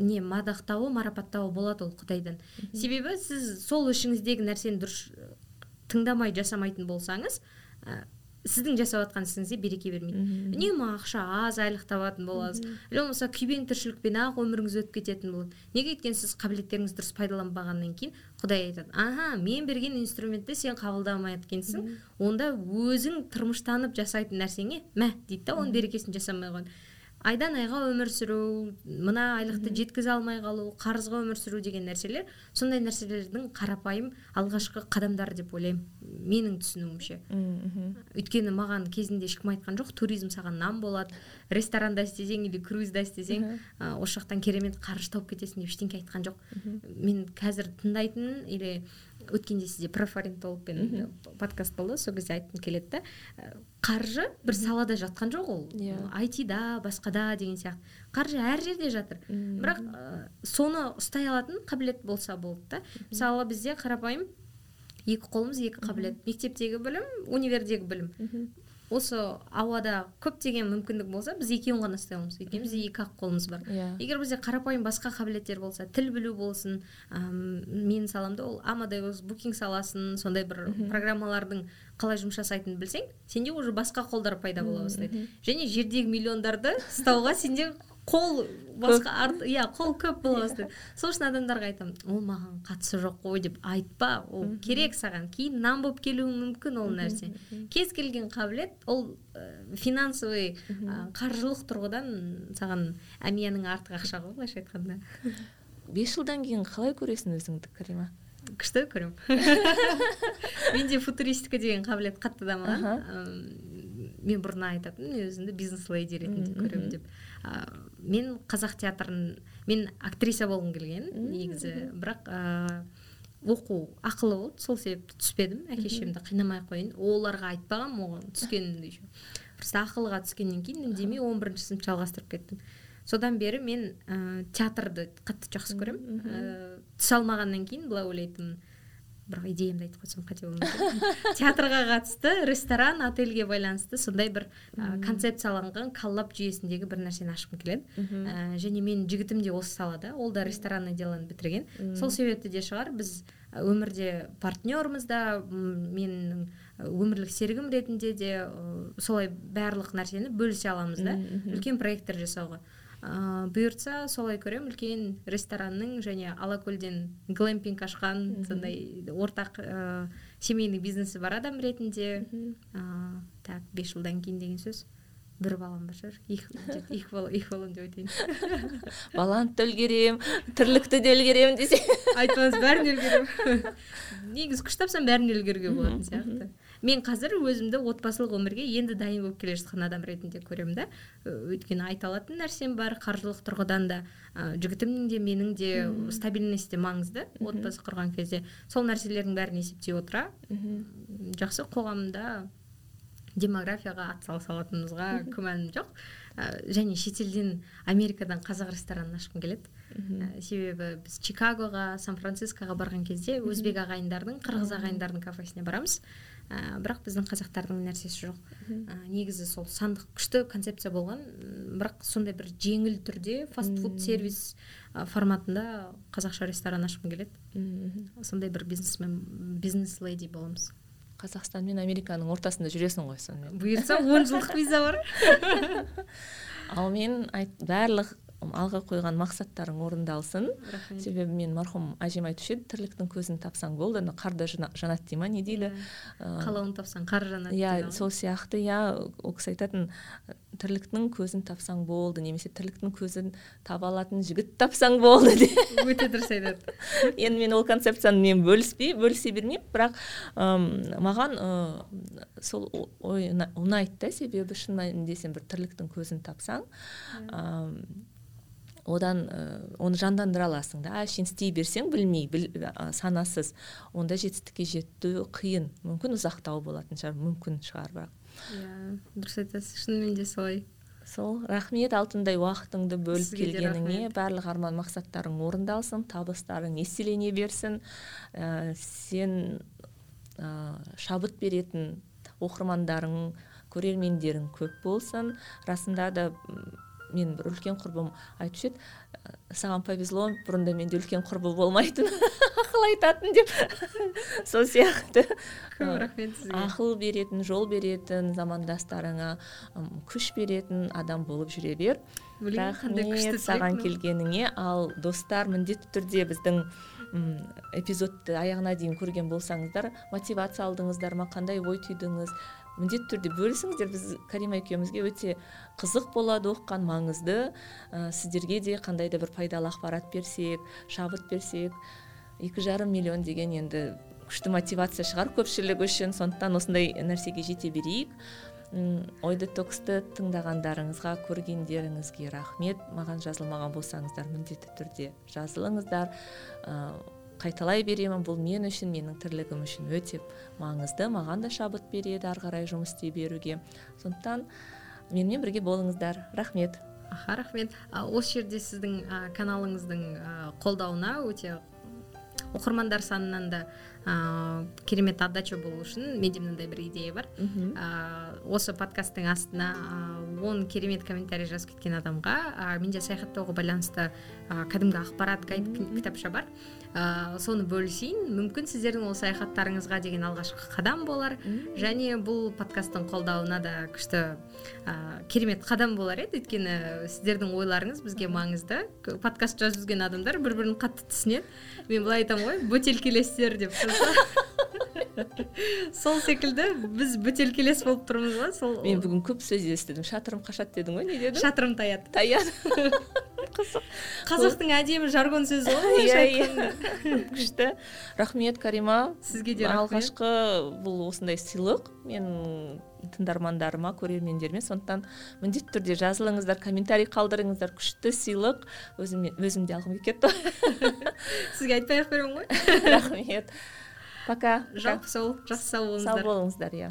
не мадақтауы марапаттауы болады ол құдайдан себебі сіз сол ішіңіздегі нәрсені дұрыс тыңдамай жасамайтын болсаңыз ә, сіздің жасап жатқан ісіңізге береке бермейді. Үнемі ақша аз айлық табатын боласыз или болмаса күйбең тіршілікпен ақ өміріңіз өтіп кететін болады. Неге өйткені сіз қабілеттеріңізді дұрыс пайдаланбағаннан кейін құдай айтады аха мен берген инструментті сен қабылдамай екенсің онда өзің тырмыштанып жасайтын нәрсеңе мә дейді да оның берекесін жасамай қойған. Айдан айға өмір сүру мына айлықты жеткізе алмай қалу қарызға өмір сүру деген нәрселер сондай нәрселердің қарапайым алғашқы қадамдары деп ойлаймын менің түсінуімше. Өйткені маған кезінде ешкім айтқан жоқ туризм саған нан болады ресторанда істесең или круизда істесең осы жақтан керемет қаржы тауып кетесің деп ештеңке айтқан жоқ. Мен қазір тыңдайтын или өткенде сізде профориентологпен подкаст болды сол кезде айтқым келеді да э, қаржы бір салада жатқан жоқ ол. Иә. айтида басқада деген сияқты. Қаржы әр жерде жатыр. Бірақ ә, соны ұстай алатын қабілет болса болды да. Мысалы бізде қарапайым екі қолымыз екі қабілет. Мектептегі білім универдегі білім. Осы ауада көптеген мүмкіндік болса біз екеуін ғана ұстай аламыз өйткені бізде екі ақ қолымыз бар. Yeah. Иә. егер бізде қарапайым басқа қабілеттер болса тіл білу болсын әм, менің саламда ол амадеус букинг саласын сондай бір программалардың қалай жұмыс жасайтынын білсең сенде уже басқа қолдар пайда бола бастайды. және жердегі миллиондарды ұстауға сенде қол басқа арт иә қол көп бола бастайды сол үшін адамдарға айтамын ол маған қатысы жоқ қой деп айтпа ол керек саған. Кейін нан болып келуі мүмкін ол нәрсе. кез келген қабілет ол ә, финансовый ә, қаржылық тұрғыдан саған әмияның артық ақша ғой былайша айтқанда. Бес жылдан кейін қалай көресің өзіңді карима? Күшті көремін менде футуристика деген қабілет қатты дамыған. Мен бұрын айтатынмын өзімді бизнес леди ретінде көремін деп. Ә, мен қазақ театрын мен актриса болғым келген негізі. бірақ ә, оқу ақылы болды сол себепті түспедім әке шешемді қинамай ақ қояйын оларға айтпағанмын оған түскенімді еще просто ақылға түскеннен кейін үндемей он бірінші сынып жалғастырып кеттім. Содан бері мен ә, театрды қатты жақсы көремін. ә, түсе алмағаннан кейін былай ойлайтынмын. Бірақ идеямды айтып қойсам қате болмайды театрға қатысты ресторан отельге байланысты сондай бір ә, концепцияланған коллаб жүйесіндегі бір нәрсені ашқым келеді. Ә, және менің жігітім де осы салада ол да ресторанный делоны бітірген. Сол себепті де шығар біз өмірде партнермыз да менің өмірлік серігім ретінде де солай барлық нәрсені бөлісе аламыз да. Үлкен проекттер жасауға. Ыыы бұйыртса солай көремін үлкен ресторанның және алакөлден глэмпинг ашқан сондай ортақ ыыы семейный бизнесі бар адам ретінде. Ыыы так бес жылдан кейін деген сөз. Бір балам бар шығар. Екі бала екі балам деп айтайын. Баланы да үлгеремін тірлікті де үлгеремін десе. Айтпаңыз бәріне үлгеремін негізі күш тапсам бәріне үлгеруге болатын сияқты. Мен қазір өзімді отбасылық өмірге енді дайын болып келе жатқан адам ретінде көремін да. Өйткені айта алатын нәрсем бар қаржылық тұрғыдан да ә, жігітімнің де менің де стабильность те маңызды отбасы құрған кезде. Сол нәрселердің бәрін есептей отыра жақсы қоғамда демографияға атсалыса алатынымызға күмәнім жоқ. Ә, және шетелден америкадан қазақ ресторанын ашқым келеді. Ә, себебі біз чикагоға сан францискоға барған кезде өзбек ағайындардың қырғыз ағайындардың кафесіне барамыз. Ә, бірақ біздің қазақтардың нәрсесі жоқ. Ә, негізі сол сандық күшті концепция болған. Бірақ сондай бір жеңіл түрде фастфуд сервис форматында қазақша ресторан ашқым келеді. Сондай бір бизнесмен бизнес леди боламыз. Қазақстан мен американың ортасында жүресің ғой сонымен. Бұйырса он жылдық виза бар. Ал мен айт, барлық алға қойған мақсаттарың орындалсын. Рахмет. Себебі мен марқұм әжем айтушы еді тірліктің көзін тапсаң болды. Ана қарды жанады дей ма не дейді? Қалауын тапсаң қар жанады иә сол сияқты иә. Ол кісі айтатын тірліктің көзін тапсаң болды немесе тірліктің көзін таба алатын жігіт тапсаң болды деп. Өте дұрыс айтады. Енді мен ол концепцияны мен бөліспей бөлісе бермеймін. Бірақ ым, маған ы, сол ой ұнайды да себебі шын мәнінде сен бір тірліктің көзін тапсаң ым, одан ә, оны жандандыра аласың да. Әшейін істей берсең білмей біл, ә, санасыз. Онда жетістікке жету қиын. Мүмкін ұзақтау болатын шығар мүмкін шығар бірақ. Иә дұрыс айтасыз. Шынымен де солай. Сол. Рахмет. Алтындай уақытыңды бөліп келгеніңе барлық арман мақсаттарың орындалсын табыстарың еселене берсін. Ә, сен ә, шабыт беретін оқырмандарың көрермендерің көп болсын. Расында да мен бір үлкен құрбым айтушы еді «Ә, саған повезло бұрында менде үлкен құрбы болмайтын ақыл айтатын деп сол сияқты. Көп рахмет сізге. ақыл беретін жол беретін замандастарыңа күш беретін адам болып жүре бер. Рахмет саған келгеніңе. Ал достар міндетті түрде біздің м, эпизодты аяғына дейін көрген болсаңыздар мотивация алдыңыздар ма қандай ой түйдіңіз? Міндетті түрде бөлісіңіздер. Біз карима екеумізге өте қызық болады оқыған маңызды. Ә, сіздерге де қандай да бір пайдалы ақпарат берсек шабыт берсек екі жарым миллион деген енді күшті мотивация шығар көпшілік үшін. Сондықтан осындай нәрсеге жете берейік. Ой детоксты тыңдағандарыңызға көргендеріңізге рахмет. Маған жазылмаған болсаңыздар міндетті түрде жазылыңыздар. Ә, қайталай беремін бұл мен үшін менің тірлігім үшін өте маңызды маған да шабыт береді ары қарай жұмыс істей беруге. Сондықтан менімен бірге болыңыздар. Рахмет. Аха рахмет. Осы жерде сіздің а, каналыңыздың а, қолдауына өте оқырмандар санынан да ә, керемет отдача болу үшін менде мынандай бір идея бар. Ә, осы подкасттың астына ә, он керемет комментарий жазып кеткен адамға ә, менде саяхаттауға байланысты ә, кәдімгі ақпарат гайд кітапша бар. Ә, соны бөлісейін. Мүмкін сіздердің ол саяхаттарыңызға деген алғашқы қадам болар. Және бұл подкасттың қолдауына да күшті ә, керемет қадам болар еді. Өйткені сіздердің ойларыңыз бізге маңызды. Подкаст жазып жүрген адамдар бір бірін қатты түсінеді. Мен былай айтамын ғой бөтелкелестер деп сол секілді біз бөтелкелес болып тұрмыз ғой сол мен бүгін көп сөз естідім. Шатырым қашады дедің ғой не дедің шатырым таяды таяды. қазақтың әдемі жаргон сөзі ғой былайша иә. айтқанда. иә күшті. Рахмет карима. Сізге де алғашқы бұл осындай сыйлық мен тыңдармандарыма көрермендеріме. Сондықтан міндетті түрде жазылыңыздар комментарий қалдырыңыздар. Күшті сыйлық. Өзіме өзім де алғым келіп кетті. Сізге айтпай ақ қоямын ғой. Рахмет. Пока. Жалпы сол жақсы сау сау болыңыздар болыңыздар иә.